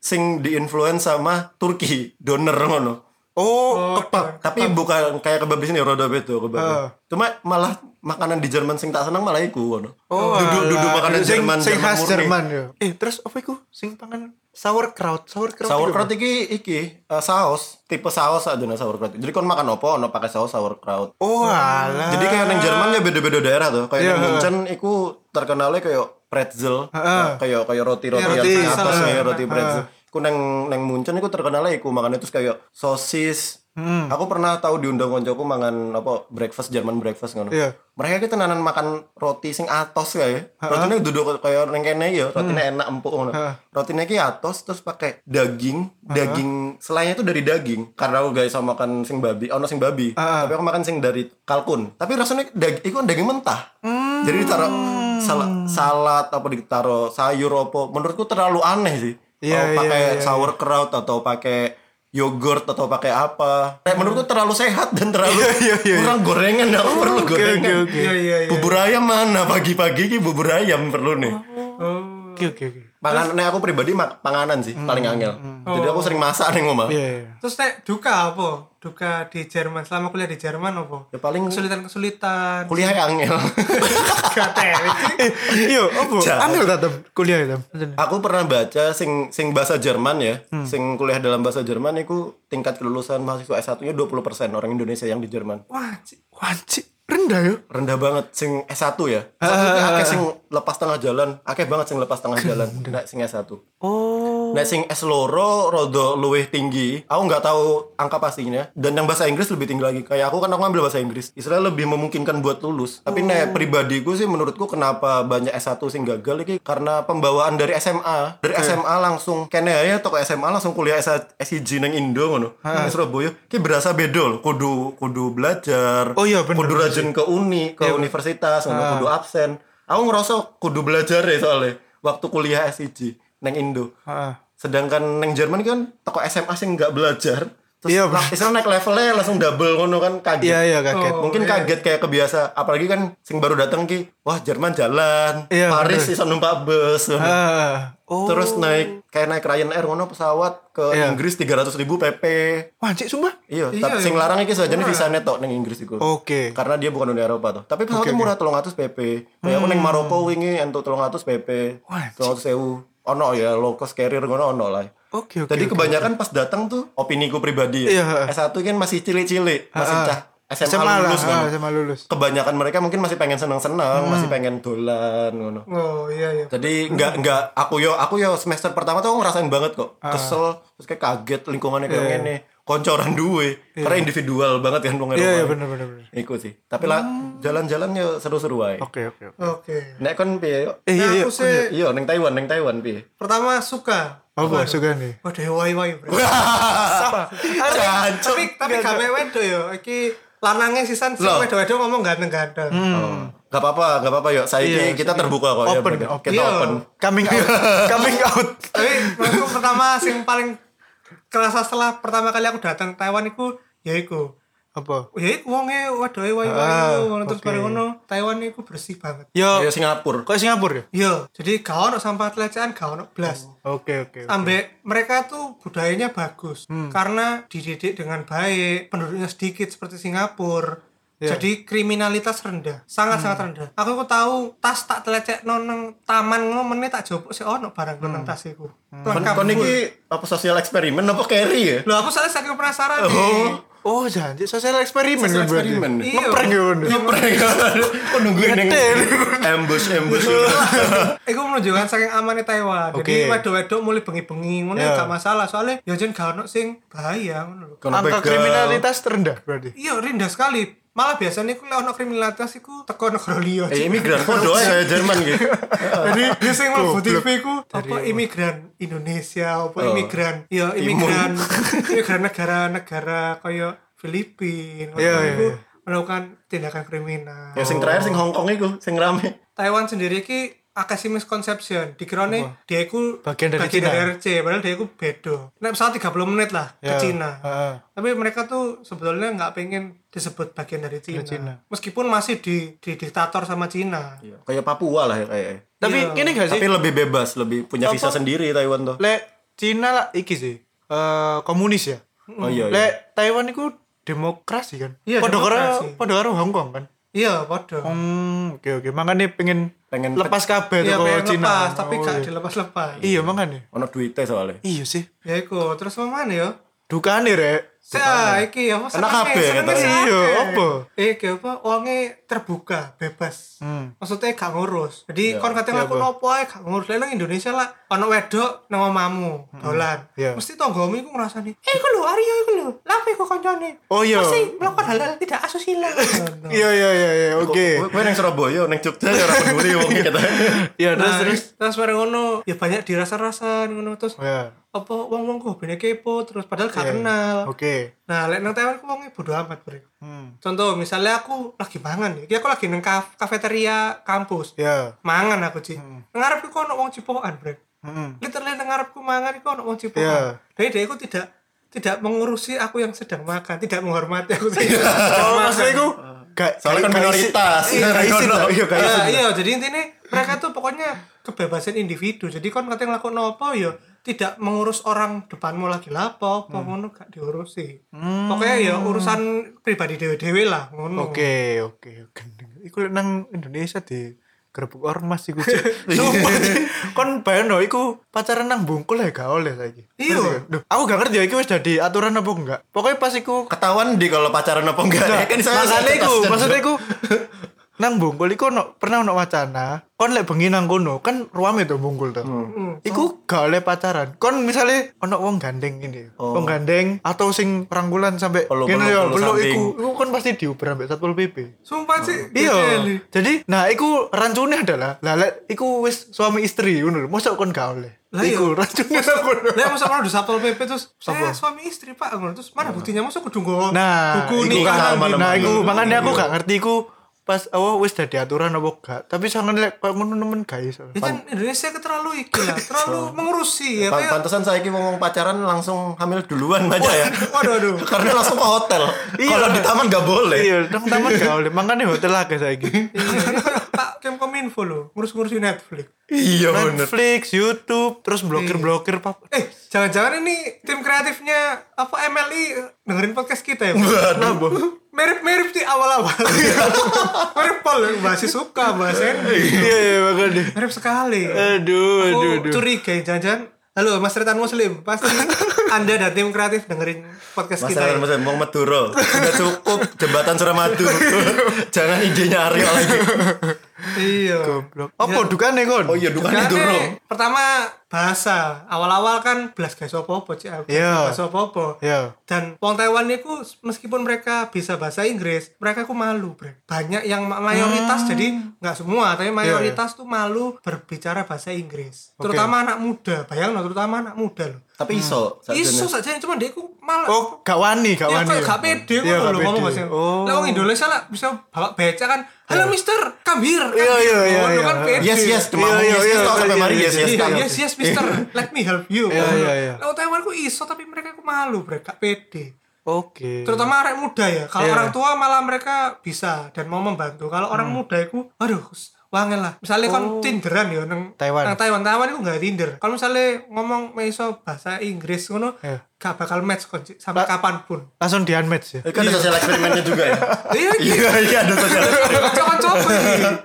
sing diinfluence sama Turki doner ngono Oh, kebab. tapi bukan kayak kebab di sini roda beda kebab Ah. cuma malah makanan di Jerman sing tak seneng malah iku ngono Oh, duduk duduk makanan sing, Jerman sing khas murni. Jerman ya. Eh, terus apa iku? Sing pangan sauerkraut, sauerkraut. Sauerkraut iki iki eh, saus, tipe saus aja nah sauerkraut. Jadi kon makan opo ono pakai saus sauerkraut. Oh, alah. Jadi kayak neng Jerman ya beda-beda daerah tuh. Kayak Iya, neng ha. Munchen iku terkenalnya kayak pretzel, Ha. kayak kayak roti-roti Iya, yang roti, atas ha. ya roti pretzel. Ku neng neng Munchen iku terkenalnya iku makan itu kayak sosis. Hmm. Aku pernah tahu diundang koncoku mangan apa breakfast Jerman breakfast ngono. Iya. Mereka kita tenanan makan roti sing atos kayak. Rotinya duduk kayak neng kene ya, rotinya enak empuk ngono. Rotinya ki atos terus pakai daging, daging selainnya itu dari daging. Karena aku gak bisa makan sing babi, ono sing babi. Ha. Tapi aku makan sing dari kalkun. Tapi rasanya daging itu kan daging mentah. Jadi ditaruh sal- salad apa ditaruh sayur apa. Menurutku terlalu aneh sih. Iya, Kalau pakai iya, iya, sauerkraut atau pakai yogurt atau pakai apa. Kayak menurutku terlalu sehat dan terlalu Iya, iya, iya. kurang gorengan, aku perlu Oke, gorengan. oke. Iya, iya, iya. Bubur ayam mana pagi-pagi ki bubur ayam perlu nih. Oh. Oke, oke, oke. Panganan, nah aku pribadi mak panganan sih paling angel. Jadi aku sering masak nih ngomong. Iya, iya. Terus nek duka apa? Duka di Jerman selama kuliah di Jerman apa? Ya paling Kesulitan-kesulitan. kuliah yang angel. Tahu. Eh, iya, apa? Ambil tatem kuliah itu. aku pernah baca sing sing bahasa Jerman ya, sing kuliah dalam bahasa Jerman itu tingkat kelulusan mahasiswa S1-nya 20% orang Indonesia yang di Jerman. Wah, Ci. Wajib rendah ya. Rendah banget sing S1 ya. S1 itu akeh sing lepas tengah jalan, akeh banget sing lepas tengah jalan. Nek sing S1. Oh. Nek sing S loro rodo luwih tinggi. Aku nggak tahu angka pastinya. Dan yang bahasa Inggris lebih tinggi lagi. Kayak aku kan aku ngambil bahasa Inggris. Istilahnya lebih memungkinkan buat lulus. Tapi nek pribadiku sih menurutku kenapa banyak S1 sing gagal iki karena pembawaan dari SMA. Dari SMA langsung kene ya toko SMA langsung kuliah S SIG nang Indo ngono. Nang Surabaya ki berasa beda loh. Kudu kudu belajar. Oh iya, bener, Kudu rajin ke uni, ke universitas, ngono kudu absen. Aku ngerasa kudu belajar ya soalnya waktu kuliah SIG nang Indo. Heeh. Sedangkan neng Jerman kan toko SMA sih nggak belajar. Terus Iya, istilah naik levelnya langsung double ngono kan kaget. Iya iya kaget. Oh, Mungkin iya. kaget kayak kebiasa. Apalagi kan sing baru datang ki, wah Jerman jalan, Iya, Paris bisa numpak bus. Ah. Oh. Terus naik kayak naik Ryanair ngono pesawat ke Iya. Inggris 300 ribu PP. Wancik sumpah. Iya, Iya, tapi iya. sing larang iki saja nih visa netok neng Inggris iku. Oke. Karena dia bukan Uni Eropa tuh. Tapi pesawatnya murah 300 PP. Kayak aku neng Maroko wingi entuk 300 PP. Hmm. Wah, 300 ewu. Ono ya low cost carrier ngono ono lah. Oke oke. Jadi oke. kebanyakan pas datang tuh opini ku pribadi ya. Iya. S1 kan masih cilik-cilik, masih Ah, ah. cah SMA, SMA lah, lulus kan. SMA lulus. Kebanyakan mereka mungkin masih pengen seneng-seneng, Hmm. masih pengen dolan ngono. Oh iya iya. Jadi nggak nggak aku yo aku yo semester pertama tuh aku ngerasain banget kok. Ah. Kesel terus kayak kaget lingkungannya kayak gini. Koncoran duwe. Karena individual banget kan wong Iya iya Eropa. bener bener bener. Iku sih. Tapi lah jalan-jalan yo seru-seru wae. Oke oke. oke. Oke. Nek kon piye yo? Eh iya Nah, iya. aku sih Iya, neng Taiwan, neng Taiwan piye? pertama suka. Apa suka nih? Waduh wai-wai. Sama. Tapi tapi gak wedo yo iki lanangnya sisan sing Loh. wedo-wedo ngomong ganteng-ganteng. Oh. Gak apa-apa, gak apa-apa yuk. Saya Iya, kita terbuka kok ya. Open, Bro. open. Kita Iya. open. Coming out. Coming out. Tapi menurutku pertama sing paling kerasa setelah pertama kali aku datang Taiwan iku ya iku. Apa? Ya iku wonge waduh wai-wai Ah, ngono terus bareng ngono Taiwan iku bersih banget. Yo. Ya Singapura. Kok Singapura ya? Iya, jadi gak ono sampah pelecehan, gak ono blas. Oke oke. oke. Ambek mereka tuh budayanya bagus Hmm. karena dididik dengan baik, penduduknya sedikit seperti Singapura. Iya. Jadi kriminalitas rendah, sangat sangat Hmm. rendah. Aku kok tahu tas tak telecek noneng taman ngono meneh tak jopok sih ono barang Hmm. nang tas iku. Lengkap kon iki apa sosial eksperimen apa carry ya? Loh aku soalnya saking penasaran nih. Oh. Oh janji sosial eksperimen Sosial kan berarti. eksperimen. Iya. Ngeprank ya Bun? Ngeprank. Kok nungguin yang ambush ambush. Iku menunjukkan saking amannya Taiwan. Jadi wedok-wedok mulai bengi-bengi ngono Iya. gak masalah soalnya ya jen gak ono sing bahaya ngono lho. Angka kriminalitas terendah berarti. Iya, rendah sekali. Malah biasanya lek ono kriminalitas iku teko negara liya. Eh imigran podo ae Jerman gitu. Jadi dia sing mlebu. TV ku apa imigran Indonesia, apa Oh. imigran, ya imigran imigran negara-negara kaya Filipina, Iya, ngono iya, melakukan tindakan kriminal. Ya sing terakhir sing Hong Kong iku, sing rame. Taiwan sendiri ki akeh sih misconception. Dikirane dia iku Bagian dari Cina. RC, padahal dia iku beda. Nek pesawat 30 menit lah Ya, ke Cina. heeh. Tapi mereka tuh sebetulnya nggak pengen disebut bagian dari Cina. Cina. Meskipun masih di, di diktator sama Cina. Iya, Kayak Papua lah ya kayak. Tapi Iya. gini gak sih? Tapi lebih bebas, lebih punya visa Apa? sendiri Taiwan tuh. Lek Cina lah iki sih. eh komunis ya. Oh iya. iya. Lek Taiwan itu demokrasi kan. Iya, Padha karo demokrasi. padha karo Hong Kong kan. Iya, podo. Hmm, oke oke. Makanya pengen Pengen lepas kabeh Iya, pengen Cina. lepas, tapi Oh, gak iya. dilepas-lepas. Iya makanya. Ono duitnya soalnya. Iya sih. Ya iku, terus mana ya? Dukane rek. Saya iki ya, Enak kabeh, katanya. Iya, apa? Kayak apa? Uangnya terbuka, bebas. Hmm. Maksudnya gak ngurus. Jadi Iya, kon katanya iya, aku apa? nopo ae gak ngurus. Lah nang Indonesia lah ono wedok nang omamu, dolan. Iya. Mesti tanggamu iku ngrasani, "Eh, iku lho Aryo iku lho. Lah apa iku kancane?" Oh iya. Pasti melakukan hal-hal tidak asusila. Iya iya iya iya, oke. Kowe kowe nang Surabaya, nang Jogja ya ora peduli wong kita. Iya terus terus. terus bareng ngono, ya banyak dirasa-rasa ngono terus Ya. Apa wong-wong kok bene kepo terus padahal gak Iya. kenal. Oke. Nah, lek nang Taiwan ku wonge bodo amat, Bre. Hmm. Contoh, misalnya aku lagi mangan nih, iki aku lagi nang kaf- kafeteria kampus. Ya. Mangan aku, Ci. Nang ngarepku kok ono wong cipokan, Bre. Hmm. Literally nang ngarepku mangan iku ono wong cipokan. Jadi dia itu tidak tidak mengurusi aku yang sedang makan, tidak menghormati aku sedang Oh, makan. maksudnya iku gak Soalnya kan gak- gak isi- minoritas. Iya, gak. Iya, gak Iya, iya, jadi intinya mereka tuh pokoknya kebebasan individu. Jadi kon katanya ngelakuin apa ya tidak mengurus orang depanmu lagi lapo, apa ngono gak diurusi. Pokoknya ya urusan pribadi dewe-dewe lah ngono. Oke, oke, oke. Iku nang Indonesia di gerbuk ormas iku. Cuk. Kon bayangno iku pacaran nang bungkul ya gak oleh saiki. Iya. Aku gak ngerti ya iku wis dadi aturan apa enggak. Pokoknya pas iku Ketahuan di kalau pacaran apa enggak. Nah, Ya kan saya makanya iku, maksudnya iku nang Bungkul iku ono pernah ono wacana kon lek bengi nang kono kan ruame to Bungkul to. Hmm. Iku gak oleh pacaran. Kon misale ono wong gandeng ini. Wong gandeng atau sing rangkulan sampai Peluk, ngene peluk, ya, peluk iku. Iku kan pasti diuber ambek Satpol PP. Sumpah sih. Iya. geli. Jadi nah iku rancune adalah lah lek iku wis suami istri ngono lho. Mosok kon gak oleh. Lah iya. Iku rancune nang kono. Lah masa kalau di Satpol PP terus saya suami istri Pak ngono terus mana buktinya masa kudu nggo Nah, buku iku nikah kan Nah, mana- iku makanya aku gak ngerti iku pas oh wis dadi aturan apa gak. Tapi sangen lek koyo ngono nemen gak iso. Ya kan Indonesia ke terlalu iki lah, terlalu mengurusi ya Pan- kayak Pantesan saya ngomong pacaran langsung hamil duluan aja ya. waduh aduh. Karena langsung ke hotel. Iya. Kalau di taman gak boleh. Iya, nang taman gak oleh. Makanya hotel akeh saiki. Iya, Pak Kemkominfo loh, ngurus-ngurusin Netflix. Iya bener. Netflix, YouTube, terus blokir-blokir pap. Eh, jangan-jangan ini tim kreatifnya apa MLI dengerin podcast kita ya? Waduh. Mirip-mirip di awal-awal. Mirip pol, masih suka bahas Henry. Iya, iya makanya. Mirip sekali. Aduh, Aku aduh, aduh. curiga jangan-jangan Halo Mas Retan Muslim, pasti Anda dan tim kreatif dengerin podcast kita. Masalah ya? masalah mau Maduro. Sudah cukup jembatan Suramadu. Jangan idenya Aryo lagi. Iya. Goblok. Apa dukane kon? Oh iya dukane Karena durung. pertama bahasa. Awal-awal kan belas guys apa-apa Cik. Aku Iya. Bahasa apa-apa. Ya. Dan wong Taiwan itu meskipun mereka bisa bahasa Inggris, mereka ku malu, Bre. Banyak yang ma- mayoritas Hmm. jadi nggak semua, tapi Iya, mayoritas tuh malu berbicara bahasa Inggris. Terutama anak muda. Bayang terutama anak muda loh. Tapi iso. Isu saja cuma dia malah Oh, gak wani, gak Ya wani. kayak gak pede Iya, kok gak lho ngomong bahasa Oh. Lah wong Indonesia lah bisa bawa beca kan. Halo Mister, kambir. Iya, iya, iya, Ngono iya. kan pede. Yes yes, Iya, iya, yes yes iya, iya, iya, yes yes. Iya, tangan. yes, yes, Mister. Let me help you. Iya, iya, iya. Lah Taiwan ku iso tapi mereka ku malu, bre, gak pede. Oke. Terutama arek muda ya. Kalau Iya. orang tua malah mereka bisa dan mau membantu. Kalau orang Hmm. muda itu, aduh, wangen lah. Misalnya kon Tinderan ya nang Oh. Taiwan. Nang Taiwan, Taiwan itu nggak Tinder. Kalau misalnya ngomong iso bahasa Inggris ngono, Iya. gak bakal match kon sampai kapan pun. Langsung di unmatch ya. Kan ada sosial eksperimennya juga ya. Iya, Iya iya ada sosial ini.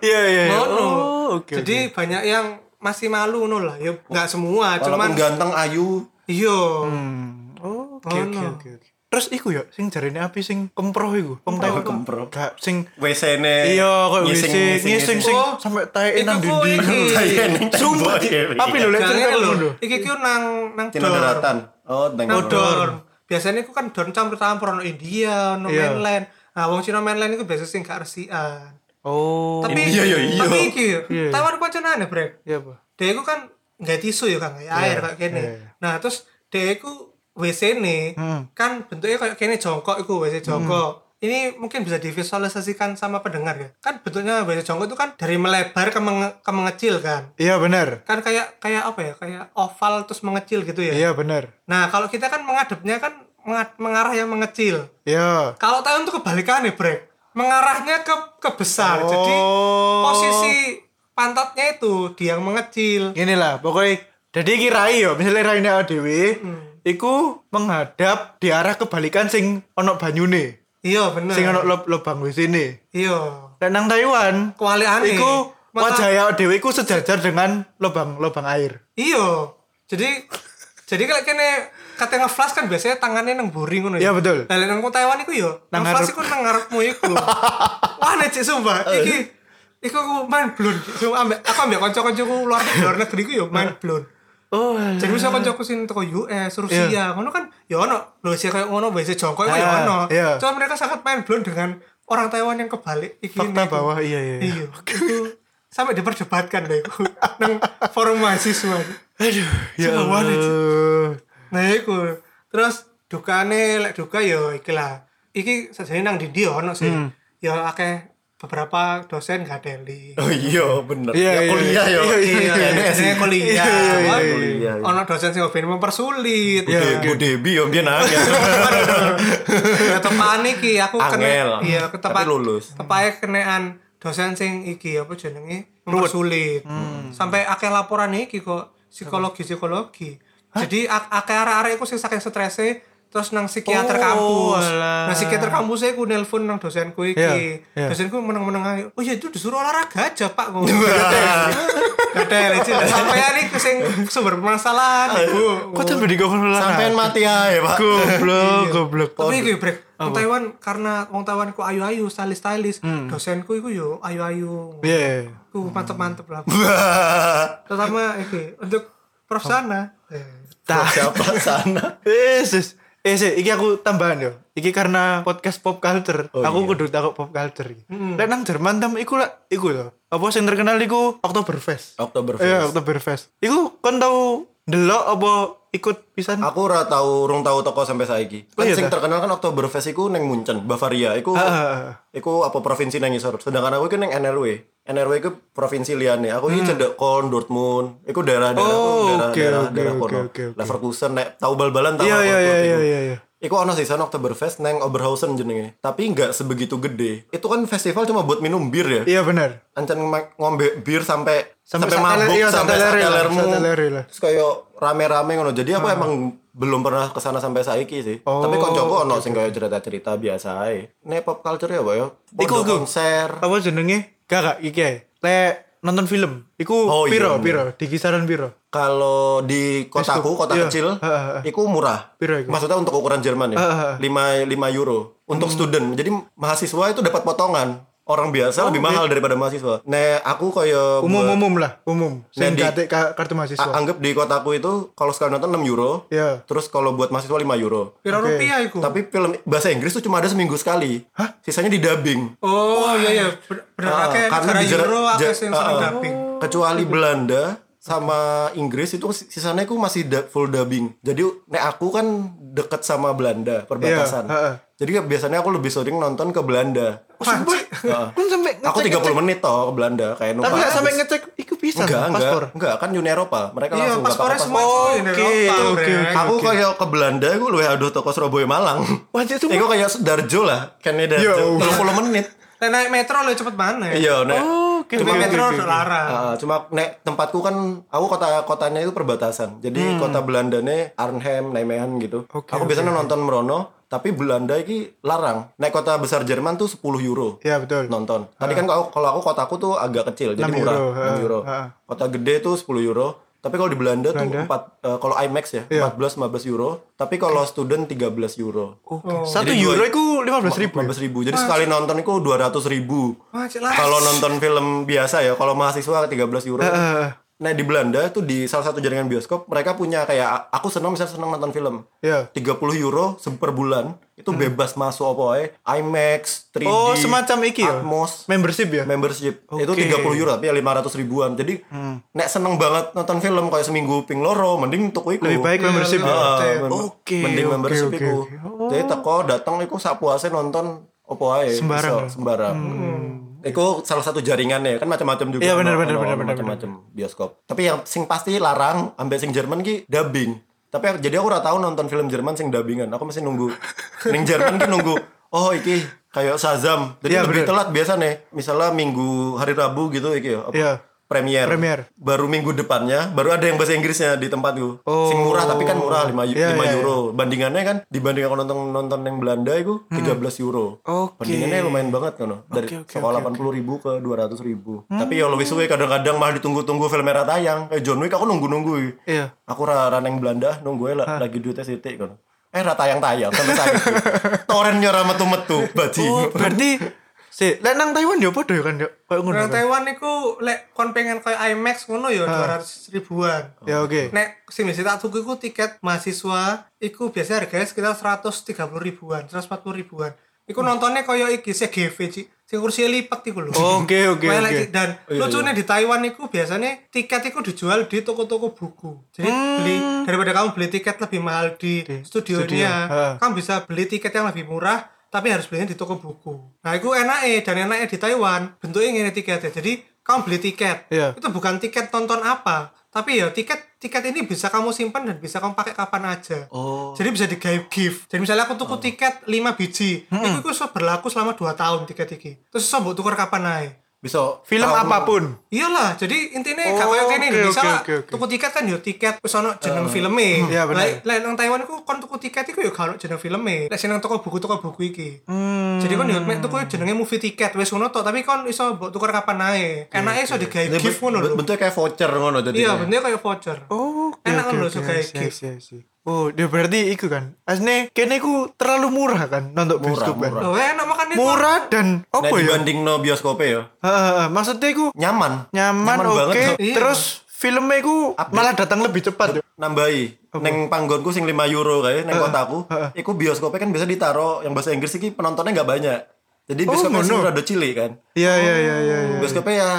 Iya, iya. iya. Ngono. Oh, oke. Jadi banyak yang masih malu ngono lah. Ya nggak semua, Walaupun cuman ganteng ayu. iya. Hmm. Oh, oke oke no. oke. oke. Terus iku ya sing jarine api sing kemproh iku. Wong Taiwan kemproh. Gak sing WC-ne. iya kok ngising, ngising sing Oh, sampai tae nang neng Sumpah. tembok. Api lho lek cerita lho. Iki ku nang nang daratan. Oh, Nang dor. Biasanya ku kan dor campur-campur ono India, ono Iya. mainland. Nah, wong Cina mainland itu biasa sing gak resian. Oh. Tapi India ya iya. Tapi iki Iya. Taiwan ku pancen aneh, Brek. Iya, Pak. Dia itu kan nggak tisu ya kan, kayak air kayak gini. iya. Nah terus dia itu WC nih Hmm. kan bentuknya kayak gini jongkok itu WC jongkok. Ini mungkin bisa divisualisasikan sama pendengar ya. Kan bentuknya WC jongkok itu kan dari melebar ke, menge- ke mengecil kan. Iya benar. Kan kayak kayak apa ya? Kayak oval terus mengecil gitu ya. Iya benar. Nah kalau kita kan menghadapnya kan menga- mengarah yang mengecil. Iya. Kalau Taiwan tuh kebalikannya brek. Mengarahnya ke ke besar. Jadi Oh. posisi pantatnya itu dia yang mengecil. Gini lah, pokoknya jadi iki rai yo, misalnya rai ADW, Hmm. iku menghadap di arah kebalikan sing ono banyune, Iya bener. sing ono lob lubang wis ini. Iya. Dan nang Taiwan, Kewaliane. iku wajah ADW iku sejajar dengan lubang-lubang air. Iya. Jadi jadi kalau kene kate nge-flash kan biasanya tangannya nang boring ngono Iya, betul. Lah nang Taiwan iku yo, Nang nang flash iku nang ngarepmu iku. Wah nek cik sumpah, iki iku aku main blown. Cuma ambek aku ambek kanca-kancaku luar luar negeri ku yo main blown. Oh, Jadi bisa kancaku sing teko US, Rusia, ngono kan ya ono lho sih kayak ngono biasa jongkok iku ya Ah, ono. iya. Cuma mereka sangat main blown dengan orang Taiwan yang kebalik iki fakta bawah iya iya. iya. Iya, itu sampai diperdebatkan deh iku nang forum mahasiswa. Aduh, ya. Allah. Nah, iku. Terus dukane lek duka ya iki lah. Iki sajane nang ndi ono sih. Hmm. Ya akeh beberapa dosen gak teli. Oh iya bener. Iya, Ya iya, kuliah yo. iya, Iya, kuliah. Iya, iya, iya, iya. Ono dosen sing hobi mempersulit. Iya. Bu Bu Debi yo biyen angel. Ketepaan iki aku kena iya Tapi lulus. Tepake kenaan dosen sing iki apa jenenge mempersulit. Hmm. Sampai akeh laporan iki kok psikologi psikologi. Jadi ak- akeh arek-arek iku sing saking strese terus nang psikiater Oh, kampus alah. nah psikiater kampus aku nelpon nang dosenku iki Iya, iya. dosenku meneng-meneng aja oh iya itu disuruh olahraga aja pak ada lecet sampai ini sing sumber permasalahan ibu Kok sampe dikongkon Sampean mati aja, Pak. Goblok, goblok. tapi iki brek wong Taiwan karena wong Taiwan ku ayu-ayu stylish-stylish dosenku iku yo ayu-ayu Iya. ku mantep-mantep lah terutama iki untuk Prof sana eh. Tah. Siapa sana? Eh, sis. Eh, sih, iki aku tambahan yo. Iki karena podcast pop culture. Oh, aku iya. kudu takut pop culture iki. Lek nang Jerman tam iku lah, iku lho. Apa sing terkenal iku Oktoberfest. Oktoberfest. Iya, Oktoberfest. Iku kon tau ndelok apa ikut pisan? Aku ora tau urung tau toko sampai saiki. Oh, Kan iya sing terkenal kan Oktoberfest iku neng Munchen, Bavaria. Iku Ah, iku apa provinsi nang isor. Sedangkan aku iku neng NRW. NRW iku provinsi liyane. Aku iki cedek kon Dortmund. Iku daerah-daerah Hmm. Oh, daerah oke, daerah, oke, daerah kono. oke, oke. Leverkusen nek tau bal-balan tau Iya, iya, iya, iya, iya, iya. Iku ono sih sana Oktoberfest neng Oberhausen jenenge. Tapi nggak sebegitu gede. Itu kan festival cuma buat minum bir ya. Iya benar. Ancan ngombe bir sampai Sampai sampai, mabuk iya, sampai satelermu. Terus kayak rame-rame ngono. Jadi aku emang belum pernah ke sana sampai saiki sih. Oh, Tapi koncoku ono sing kayak cerita-cerita biasa ae. Nek pop culture ya, Pak ya. Iku, konser. Apa jenenge? Gak gak iki ae. Lek nonton film, iku Oh, iya, piro, bener. piro, di kisaran piro? Kalau di kotaku, kota Iya. kecil, Ha, ha, ha. iku murah. Piro iku? Maksudnya untuk ukuran Jerman ya. 5 5 euro untuk Hmm. student. Jadi mahasiswa itu dapat potongan. Orang biasa Oh, lebih mahal daripada mahasiswa. Nek aku kayak Umum buat- umum lah, umum. Sing Nah, di- gak ada ka- kartu mahasiswa. Anggap di kotaku itu kalau sekali nonton 6 euro. Iya. Terus kalau buat mahasiswa 5 euro. pira Oke. rupiah iku Tapi film bahasa Inggris tuh cuma ada seminggu sekali. Hah? Sisanya di dubbing. oh iya iya bener Ah, akeh karena di Euro akeh ja- sing ah, ah. dubbing Kecuali Belanda sama Inggris itu sisanya aku masih da- full dubbing. Jadi nek aku kan deket sama Belanda perbatasan. Iya, heeh. Jadi biasanya aku lebih sering nonton ke Belanda. Oh, sampai Kun sampai Aku 30 menit toh ke Belanda kayak Tapi numpak gak sampai ngecek iku bisa enggak, enggak, paspor. enggak, kan Uni Eropa. Mereka iya langsung paspornya semua Oh, itu oke, Eropa, oke. Aku kayak ke Belanda, aku luwih aduh toko Surabaya Malang. Wah, itu Iku kayak Darjo lah, kayaknya Yo. Darjo. 30 menit. Nek naik metro lebih cepet mana ya Iya, nek. Oh. Cuma oke, metro oke, udah oke. larang Ah, cuma nek tempatku kan aku kota kotanya itu perbatasan. Jadi kota Belandanya Arnhem, Nijmegen gitu. Hmm. Oke, aku oke, biasanya nonton Merono, tapi Belanda iki larang. Nek kota besar Jerman tuh 10 euro. Iya, betul. Nonton. Tadi kan kalau kalau aku kotaku tuh agak kecil, jadi 6 murah, euro, 6 euro. ha, ha. Kota gede tuh 10 euro. Tapi kalau di Belanda, Belanda? tuh 4 eh, kalau IMAX ya, Iya. 14 15 euro. Tapi kalau student 13 euro. Oke. Satu Jadi euro iku 15 ribu. 15 ribu. Jadi sekali nonton itu 200 ribu. Kalau nonton film biasa ya, kalau mahasiswa 13 euro. Heeh. Nah di Belanda tuh di salah satu jaringan bioskop mereka punya kayak aku senang misalnya senang nonton film. Iya. 30 euro per bulan itu bebas masuk apa wae. IMAX, 3D, Oh, semacam iki ya. Atmos, Membership ya? membership. Itu Oke. 30 euro tapi ya 500 ribuan. Jadi nek seneng banget nonton film kayak seminggu ping loro mending tuku iku. Lebih baik membership ya. Ah, Oke, mem- oke, mending oke, membership oke, iku. oke. Oh. Jadi teko datang iku sak puase nonton apa wae. Sembarang ya? sembarang. Iku salah satu jaringannya kan macam-macam juga. Iya, benar, benar, benar, benar, macam-macam bioskop. Tapi yang sing pasti larang ambek sing Jerman ki dubbing. Tapi aku- jadi aku ora tahu nonton film Jerman sing dubbingan. Aku mesti nunggu ning Jerman ki nunggu oh iki kayak Shazam. Jadi Iya, lebih bener. telat biasa nih. Misalnya minggu hari Rabu gitu iki ya. apa, Iya. Premier. Premier. Baru minggu depannya baru ada yang bahasa Inggrisnya di tempatku. Oh. Sing murah tapi kan murah 5 Iya, iya, euro. Bandingannya kan dibanding aku nonton nonton yang Belanda itu 13 euro. Hmm. Oke. Bandingannya lumayan banget kan. Dari Oke, oke, sekolah 80 ribu ke 200 ribu. Tapi ya lebih suwe kadang-kadang malah ditunggu-tunggu film merah tayang. Kayak John Wick aku nunggu-nunggu. Iya. Aku ra raneng Belanda nunggu lah lagi duitnya sitik kan. Eh ra tayang-tayang sampai saat itu. Torennya ra metu-metu baji. Oh, berarti si lek nang Taiwan ya padha ya kan ya. Kayak ngono. Nang? Taiwan iku lek kon pengen kayak IMAX ngono ya 200 ribuan. Ya oke. Nek sing bisa tak tuku iku tiket mahasiswa iku biasanya harganya sekitar 130 ribuan, 140 ribuan. Iku nontonnya koyo iki CGV Ci. Sing kursi lipat iku lho. Oke, oke, oke. Dan lucunya di Taiwan iku biasanya tiket iku dijual di toko-toko buku. Jadi beli daripada kamu beli tiket lebih mahal di, studio, studionya, ha. kamu bisa beli tiket yang lebih murah tapi harus belinya di toko buku. Nah, itu enaknya dan enaknya di Taiwan bentuknya ini tiketnya. Jadi kamu beli tiket, Iya. itu bukan tiket tonton apa, tapi ya tiket tiket ini bisa kamu simpan dan bisa kamu pakai kapan aja. Oh. Jadi bisa di gift. Jadi misalnya aku tuku tiket 5 biji, itu itu bisa berlaku selama 2 tahun tiket iki. Terus mbok tuker kapan aja. Bisa Film tahu- apa pun. Iyalah, jadi intinya Oh, kene oke, Indonesia oke, lah. oke, oke. Tuku tiket kan yo tiket wis ono jeneng filme. Iya, bener. Nang Taiwan iku kon tuku tiket iku yo gak ono jeneng filme. Lah seneng toko buku toko buku iki. Hmm. Jadi kon yo mek tuku jenenge movie tiket wis ngono tok, tapi kon iso mbok tuker kapan ae. Enake iso digawe Ini gift ngono lho. kayak voucher ngono jadi Iya, bentuknya kayak voucher. Oh, oke, Enak kan lho, oke, suka I see, I gift. Oh, dia berarti iku kan. Asne kene ku terlalu murah kan nonton Murah, bioskop kan. murah. Loh, enak makanya itu. Murah dan nah apa ya? dibanding no bioskopnya ya Heeh, heeh. maksudnya iku nyaman nyaman, banget oke. tuh. Iya. Terus filmnya iku malah datang lebih cepat. nambahi neng panggonku sing 5 euro kayak neng kotaku heeh. iku bioskopnya kan bisa ditaro yang bahasa Inggris iki penontonnya nggak banyak jadi Oh, bioskopnya ngono. sih rada cilik kan Iya, iya, iya, iya. iya. bioskopnya ya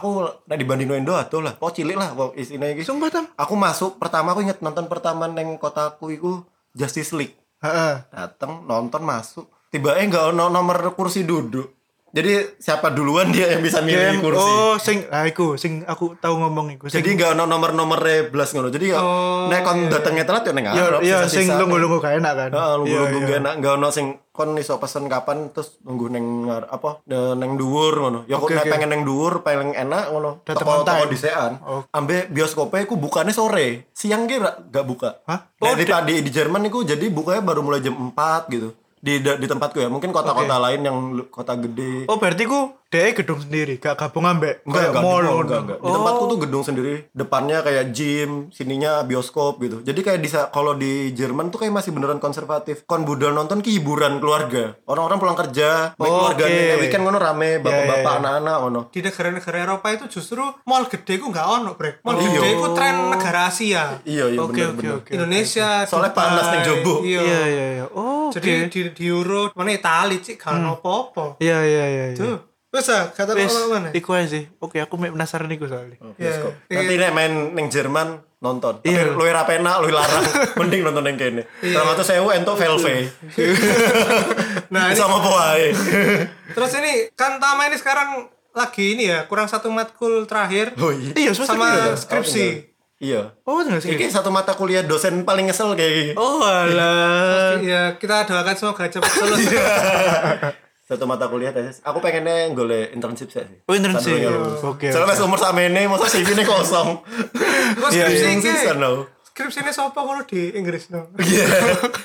aku nah dibanding Indo atuh lah kok cilik lah kok isinya iki Sumpah tam. aku masuk pertama aku inget nonton pertama neng kotaku iku Justice League Heeh. dateng nonton masuk tiba eh nggak ono nomor kursi duduk jadi siapa duluan dia yang bisa milih Game- kursi Oh, sing ah iku sing aku tahu ngomong iku. Sing, jadi nggak ono nomor-nomor blas ngono jadi ya Oh, nek kon datengnya telat ya neng ya, ngarep ya sing sisa-sisa. lunggu-lunggu gak enak kan. Heeh, lu Iya, lu iya. gak enak nggak ono sing kon iso pesen kapan terus nunggu neng apa ne- neng dhuwur ngono. Ya nek oke. pengen neng dhuwur paling enak ngono. Dateng Toko disean. Oh. Ambe bioskopnya ku bukanya sore. Siang ge ra- gak buka. Hah? Oh, di, di, di Jerman iku jadi bukanya baru mulai jam 4 gitu. Di di tempatku ya. Mungkin kota-kota lain yang kota gede. Oh, berarti ku DE gedung sendiri, gak gabung ambek Enggak, enggak, mall enggak, enggak, enggak. Di tempatku tuh gedung sendiri, depannya kayak gym, sininya bioskop gitu. Jadi kayak di kalau di Jerman tuh kayak masih beneran konservatif. Kon budal nonton ki hiburan keluarga. Orang-orang pulang kerja, Oh, keluarga nih, weekend ngono rame, bapak-bapak, Ya, ya. anak-anak ngono. di negara-negara Eropa itu justru mall gede ku nggak ono brek mall Oh. gede ku tren negara Asia Iya, iya Oke, bener oke, bener. oke. Indonesia Soalnya Dubai, panas ning jobo. iya, Iya, iya, iya. Oh, jadi oke. di, di Euro mana Itali cik gak ono apa-apa Iya, iya, iya. iya. tuh wes ah kata apa mana iku aja sih. Oke, aku penasaran iku soalnya. Bioskop. Iya. Nanti nek main neng Jerman nonton. Iya. Tapi luwih ra penak, luwih larang. Mending nonton neng kene. Iya. Tuh sewu entuk Velve. nah ini ngopo wae. terus ini kan Tama ini sekarang lagi ini ya kurang satu matkul terakhir Oh iya. Iya, sama skripsi Iya. Oh, sih. Ini satu mata kuliah dosen paling ngesel kayak gini. Oh, alah. ya kita doakan semoga cepat lulus Satu mata kuliah tesis. Aku pengennya golek internship sih. Oh, internship. Oke, Soalnya pas umur sama ini, masa CV ini kosong. Terus Iya, skripsi iya. ini Season, no. Skripsi ini siapa kalau di Inggris no Iya.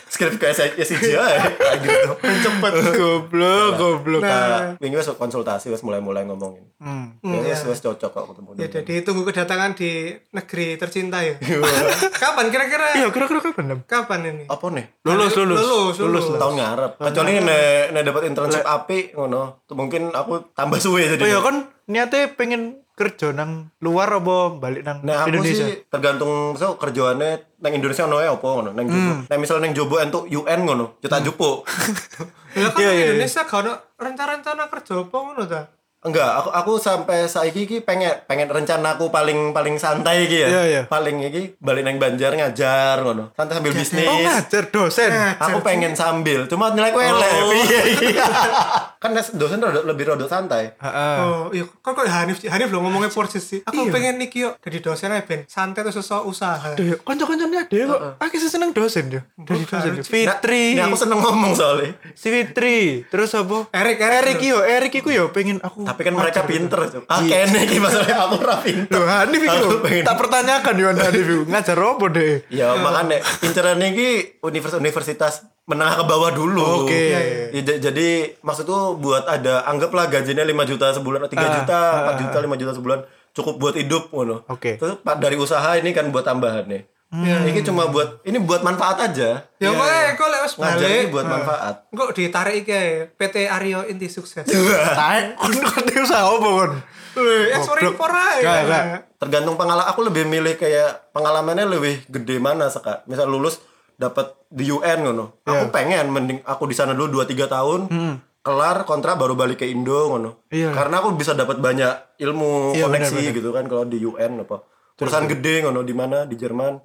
Skrip ke SIJ aja. Kayak gitu. Cepet goblok, goblok. nah Wingi wes konsultasi wes mulai-mulai ngomongin. Hmm. Ya wes wes cocok kok ketemu. ya jadi tunggu kedatangan di negeri tercinta ya kapan kira-kira Iya, kira-kira kapan, kapan ini Apa nih? Lulus, lulus. Lulus, lulus. Tahun ngarep. Kecuali nek nek dapat internship api ngono. Tuh mungkin aku tambah suwe jadi. Oh iya kan niatnya pengen kerja nang luar apa balik nang Nah, aku Indonesia? sih tergantung so kerjaannya nang Indonesia ono apa ngono, nang Jobo. Nah, misalnya nang Jobo entuk UN ngono, juta jupo. ya kan Iya, di iya, Indonesia gak ada rencana-rencana kerja apa ngono ta Enggak, aku aku sampai saiki iki pengen pengen rencana aku paling paling santai iki ya. Iya, iya. Paling iki balik nang Banjar ngajar ngono. Santai sambil bisnis. Oh ngajar dosen. Aku pengen sambil, cuma nilai ku elek. Piye iki? kan dosen rada- lebih rada santai. Heeh. oh iya kan kok Hanif Hanif lo ngomongnya persis sih aku Iya. pengen nih yuk jadi dosen aja ben santai terus sesuatu usaha Aduh, kanca-kancane ada kok. Aku seneng dosen yo. Dari dosen yo. Fitri. Nah, ini aku seneng ngomong soalnya. Si Fitri. Terus apa? Erik Erik yo, Erik iku yo pengen aku. Tapi kan mereka pinter. Ah, kene iki masalahnya aku ora pinter. Loh, Hanif iku. Tak pertanyakan yo Hanif iku. Ngajar apa deh? Ya makanya inceran ini universitas menengah ke bawah dulu. Oke. Ya, j- jadi maksud tuh buat ada anggaplah gajinya 5 juta sebulan, 3 Ah, juta, 4 juta, 5 juta sebulan cukup buat hidup ngono. Oke. Terus Pak dari usaha ini kan buat tambahan nih. Ini cuma buat ini buat manfaat aja. ya pokoknya kok lewat Ngajar balik ini buat manfaat. kok ditarik iki PT Aryo Inti Sukses Taek kon kon usaha apa kon? Wih, ekspor impor aja. Tergantung pengalaman aku lebih milih kayak pengalamannya lebih gede mana seka. Misal lulus dapat di UN ngono. Aku Iya. pengen mending aku di sana dulu 2 3 tahun. Kelar kontrak baru balik ke Indo ngono. Iya. Karena aku bisa dapat banyak ilmu Iya, koneksi benar-benar. gitu kan kalau di UN apa. Perusahaan gede ngono di mana di Jerman.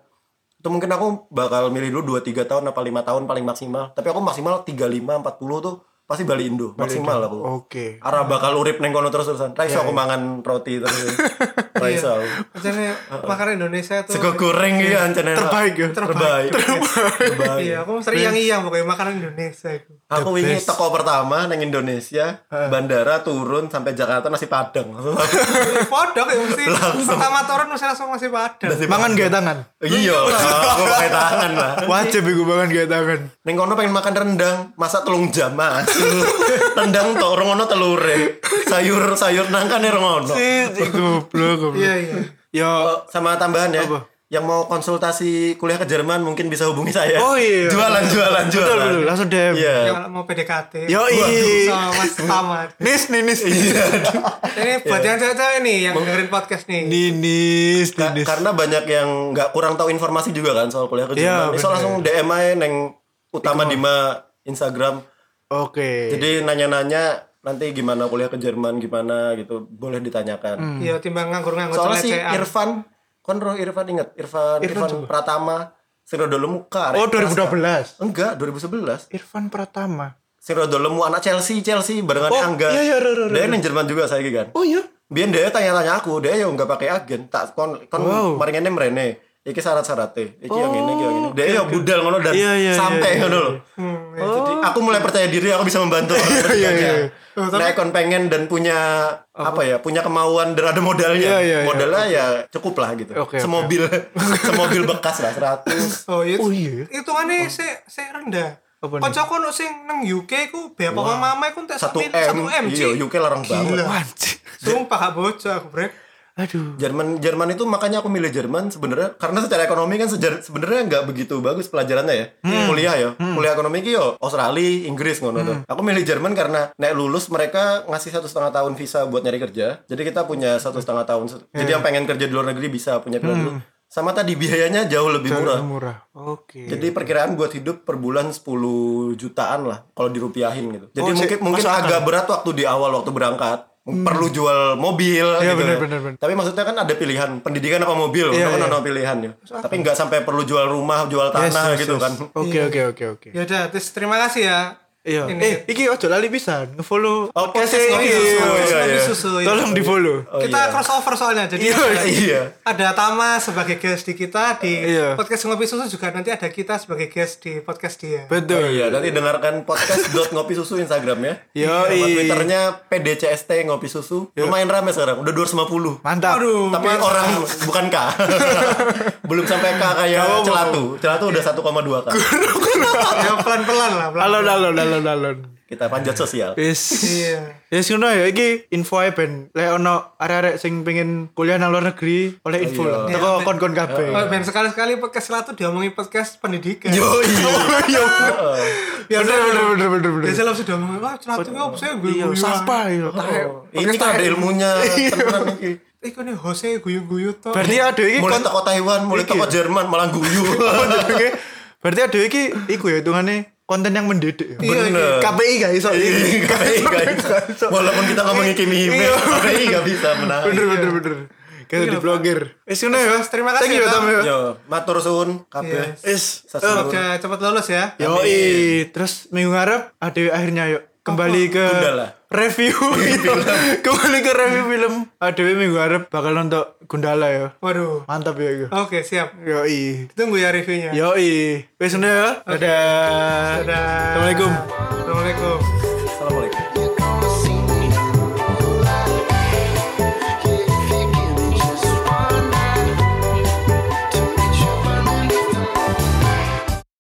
Itu mungkin aku bakal milih dulu 2 3 tahun apa 5 tahun paling maksimal. Tapi aku maksimal 35 40 tuh pasti balik Indo. Maksimal aku. Oke. Arah bakal urip neng kono terus-terusan. Ra iso aku mangan roti terus. Ora iso. Maksudnya makanan Indonesia tuh Sego goreng iki ancene Terbaik ya. Terbaik. Terbaik. Iya, aku sering yang iyang pokoknya makanan Indonesia itu. Aku wingi best. teko pertama nang Indonesia, bandara turun sampai Jakarta nasi Padang. Podok ya mesti pertama turun mesti langsung masih padang. Mangan gak tangan. iya, aku pakai tangan lah. Wajib iku mangan gak tangan. Neng kono pengen makan rendang, masa telung jam mas. rendang tok orang ono telure. Sayur sayur nangka nih orang ono. Goblok, goblok. Iya iya. Yo, Oh, sama tambahan ya. Apa? Yang mau konsultasi kuliah ke Jerman mungkin bisa hubungi saya. Oh, iya. Jualan jualan jualan. betul betul, langsung DM. Iya. Kalau mau PDKT. Yo, Sama Mas Tamat. Nis, nih, nis. Ini buat yang cewek-cewek nih yang dengerin podcast nih. Ninis, Ka- ninis. karena banyak yang nggak kurang tahu informasi juga kan soal kuliah ke Iya, Jerman. Bisa bener. langsung DM aja neng utama Dima Instagram. Oke. Jadi nanya-nanya nanti gimana kuliah ke Jerman gimana gitu boleh ditanyakan. Iya, timbang nganggur-nganggur Soalnya si. Irfan, kon roh Irfan inget Irfan Irfan, Pratama sing rodo lemu ka. Oh, 2012. Enggak, 2011. Irfan Pratama. Sing rodo lemu anak Chelsea, Chelsea barengan Oh, Angga. iya, iya, iya, iya, Dia nang Jerman juga saya kan. Oh iya. Biar dia tanya-tanya aku, dia yang nggak pakai agen, tak kon kon Wow. mari ngene mrene. Iki syarat-syaratnya, iki yang ini, iki yang ini. Dia yang budal ngono dan Iya, iya, sampai iya, ngono iya, loh. Hmm, Jadi aku mulai percaya diri aku bisa membantu Iya, iya. Oh, Nah, kon pengen dan punya apa ya, punya kemauan dan ada modalnya. Iya, iya, iya. Modalnya ya cukup lah gitu. Oke. Semobil, semobil bekas lah 100. Oh iya. Oh, iya. Hitungannya se se rendah. Apa nih? Kancaku no sing nang UK ku biaya pokok mama ku entek 1 1 M. M. Iya. UK larang banget. Wajib. Sumpah gak bocor aku, Brek. Aduh. Jerman Jerman itu makanya aku milih Jerman sebenarnya karena secara ekonomi kan sebenarnya nggak begitu bagus pelajarannya ya. Kuliah ya. Kuliah ekonomi yo Australia Inggris ngono tuh aku milih Jerman karena nek lulus mereka ngasih satu setengah tahun visa buat nyari kerja. Jadi kita punya satu setengah tahun jadi yang pengen kerja di luar negeri bisa punya pilihan dulu sama tadi biayanya jauh lebih murah. Murah. Oke. jadi perkiraan buat hidup per bulan 10 jutaan lah kalau dirupiahin gitu. Jadi Oh, mungkin mungkin agak berat waktu di awal waktu berangkat. Perlu jual mobil Iya, gitu. bener, ya. bener, bener. Tapi maksudnya kan ada pilihan pendidikan apa mobil, Iya, itu kan iya. ada pilihan ya. Tapi nggak sampai perlu jual rumah, jual tanah Yes, yes, gitu yes. kan. Oke, oke, oke, oke. Ya udah, terima kasih ya. Iya. Eh, iki ojo lali pisan. Nge-follow Oh, podcast Ngopi iki. Susu. Iya. iya, iya. susu. ya. Tolong di-follow. Oh, kita iya. crossover soalnya. Jadi Iya. ada Tama sebagai guest di kita di Iya. podcast ngopi susu juga nanti ada kita sebagai guest di podcast dia. Oh Betul. iya, nanti dengarkan podcast ngopi susu Instagram ya. Sama Twitternya PDCST ngopi susu. Lumayan rame sekarang, udah 250. Mantap. Aduh, Tapi orang bukan K. Belum sampai K kayak Celatu. Celatu udah 1,2 K. ya pelan-pelan lah. Pelan. Alon, alon, alon, alon. Kita panjat sosial. Wis. Iya. Ya ngono ya iki info ae ben lek ono arek-arek sing pengen kuliah nang luar negeri oleh info lah. Iya. Teko kon-kon kabeh. Oh, ben sekali-sekali podcast Selatu diomongin podcast pendidikan. Yo iya. Ya Bener, bener, bener, bener, bener. Biasa langsung diomongin, wah ini apa sih gue Iya, sapa iya. Tahe. Ini kan ada ilmunya tenan iki. Eh, kok nih Jose guyu-guyu tuh. Berarti ada iki Mulai toko Taiwan, mulai toko Jerman malah guyu. Berarti ada iki iku ya hitungane konten yang mendidik. ya. Iya, Bener. KPI gak iso. Iya, KPI guys. Walaupun kita ngomongin Kimi Hime, KPI gak bisa menahan. Bener bener bener. Kayak di blogger. Wis ngono ya. Terima kasih Thank you ya, Tam ya. Yo, matur suwun kabeh. Wis. Semoga cepat lulus ya. Yoi, terus minggu ngarep ada akhirnya yuk kembali ke Gundala. Review kembali ke review film. ADW minggu ngarep bakal nonton Gundala ya. Waduh. mantap ya itu Oke, siap. yoi. Tunggu ya reviewnya. yoi. Wes ngono ya. Dadah. Dadah. assalamualaikum. Assalamualaikum.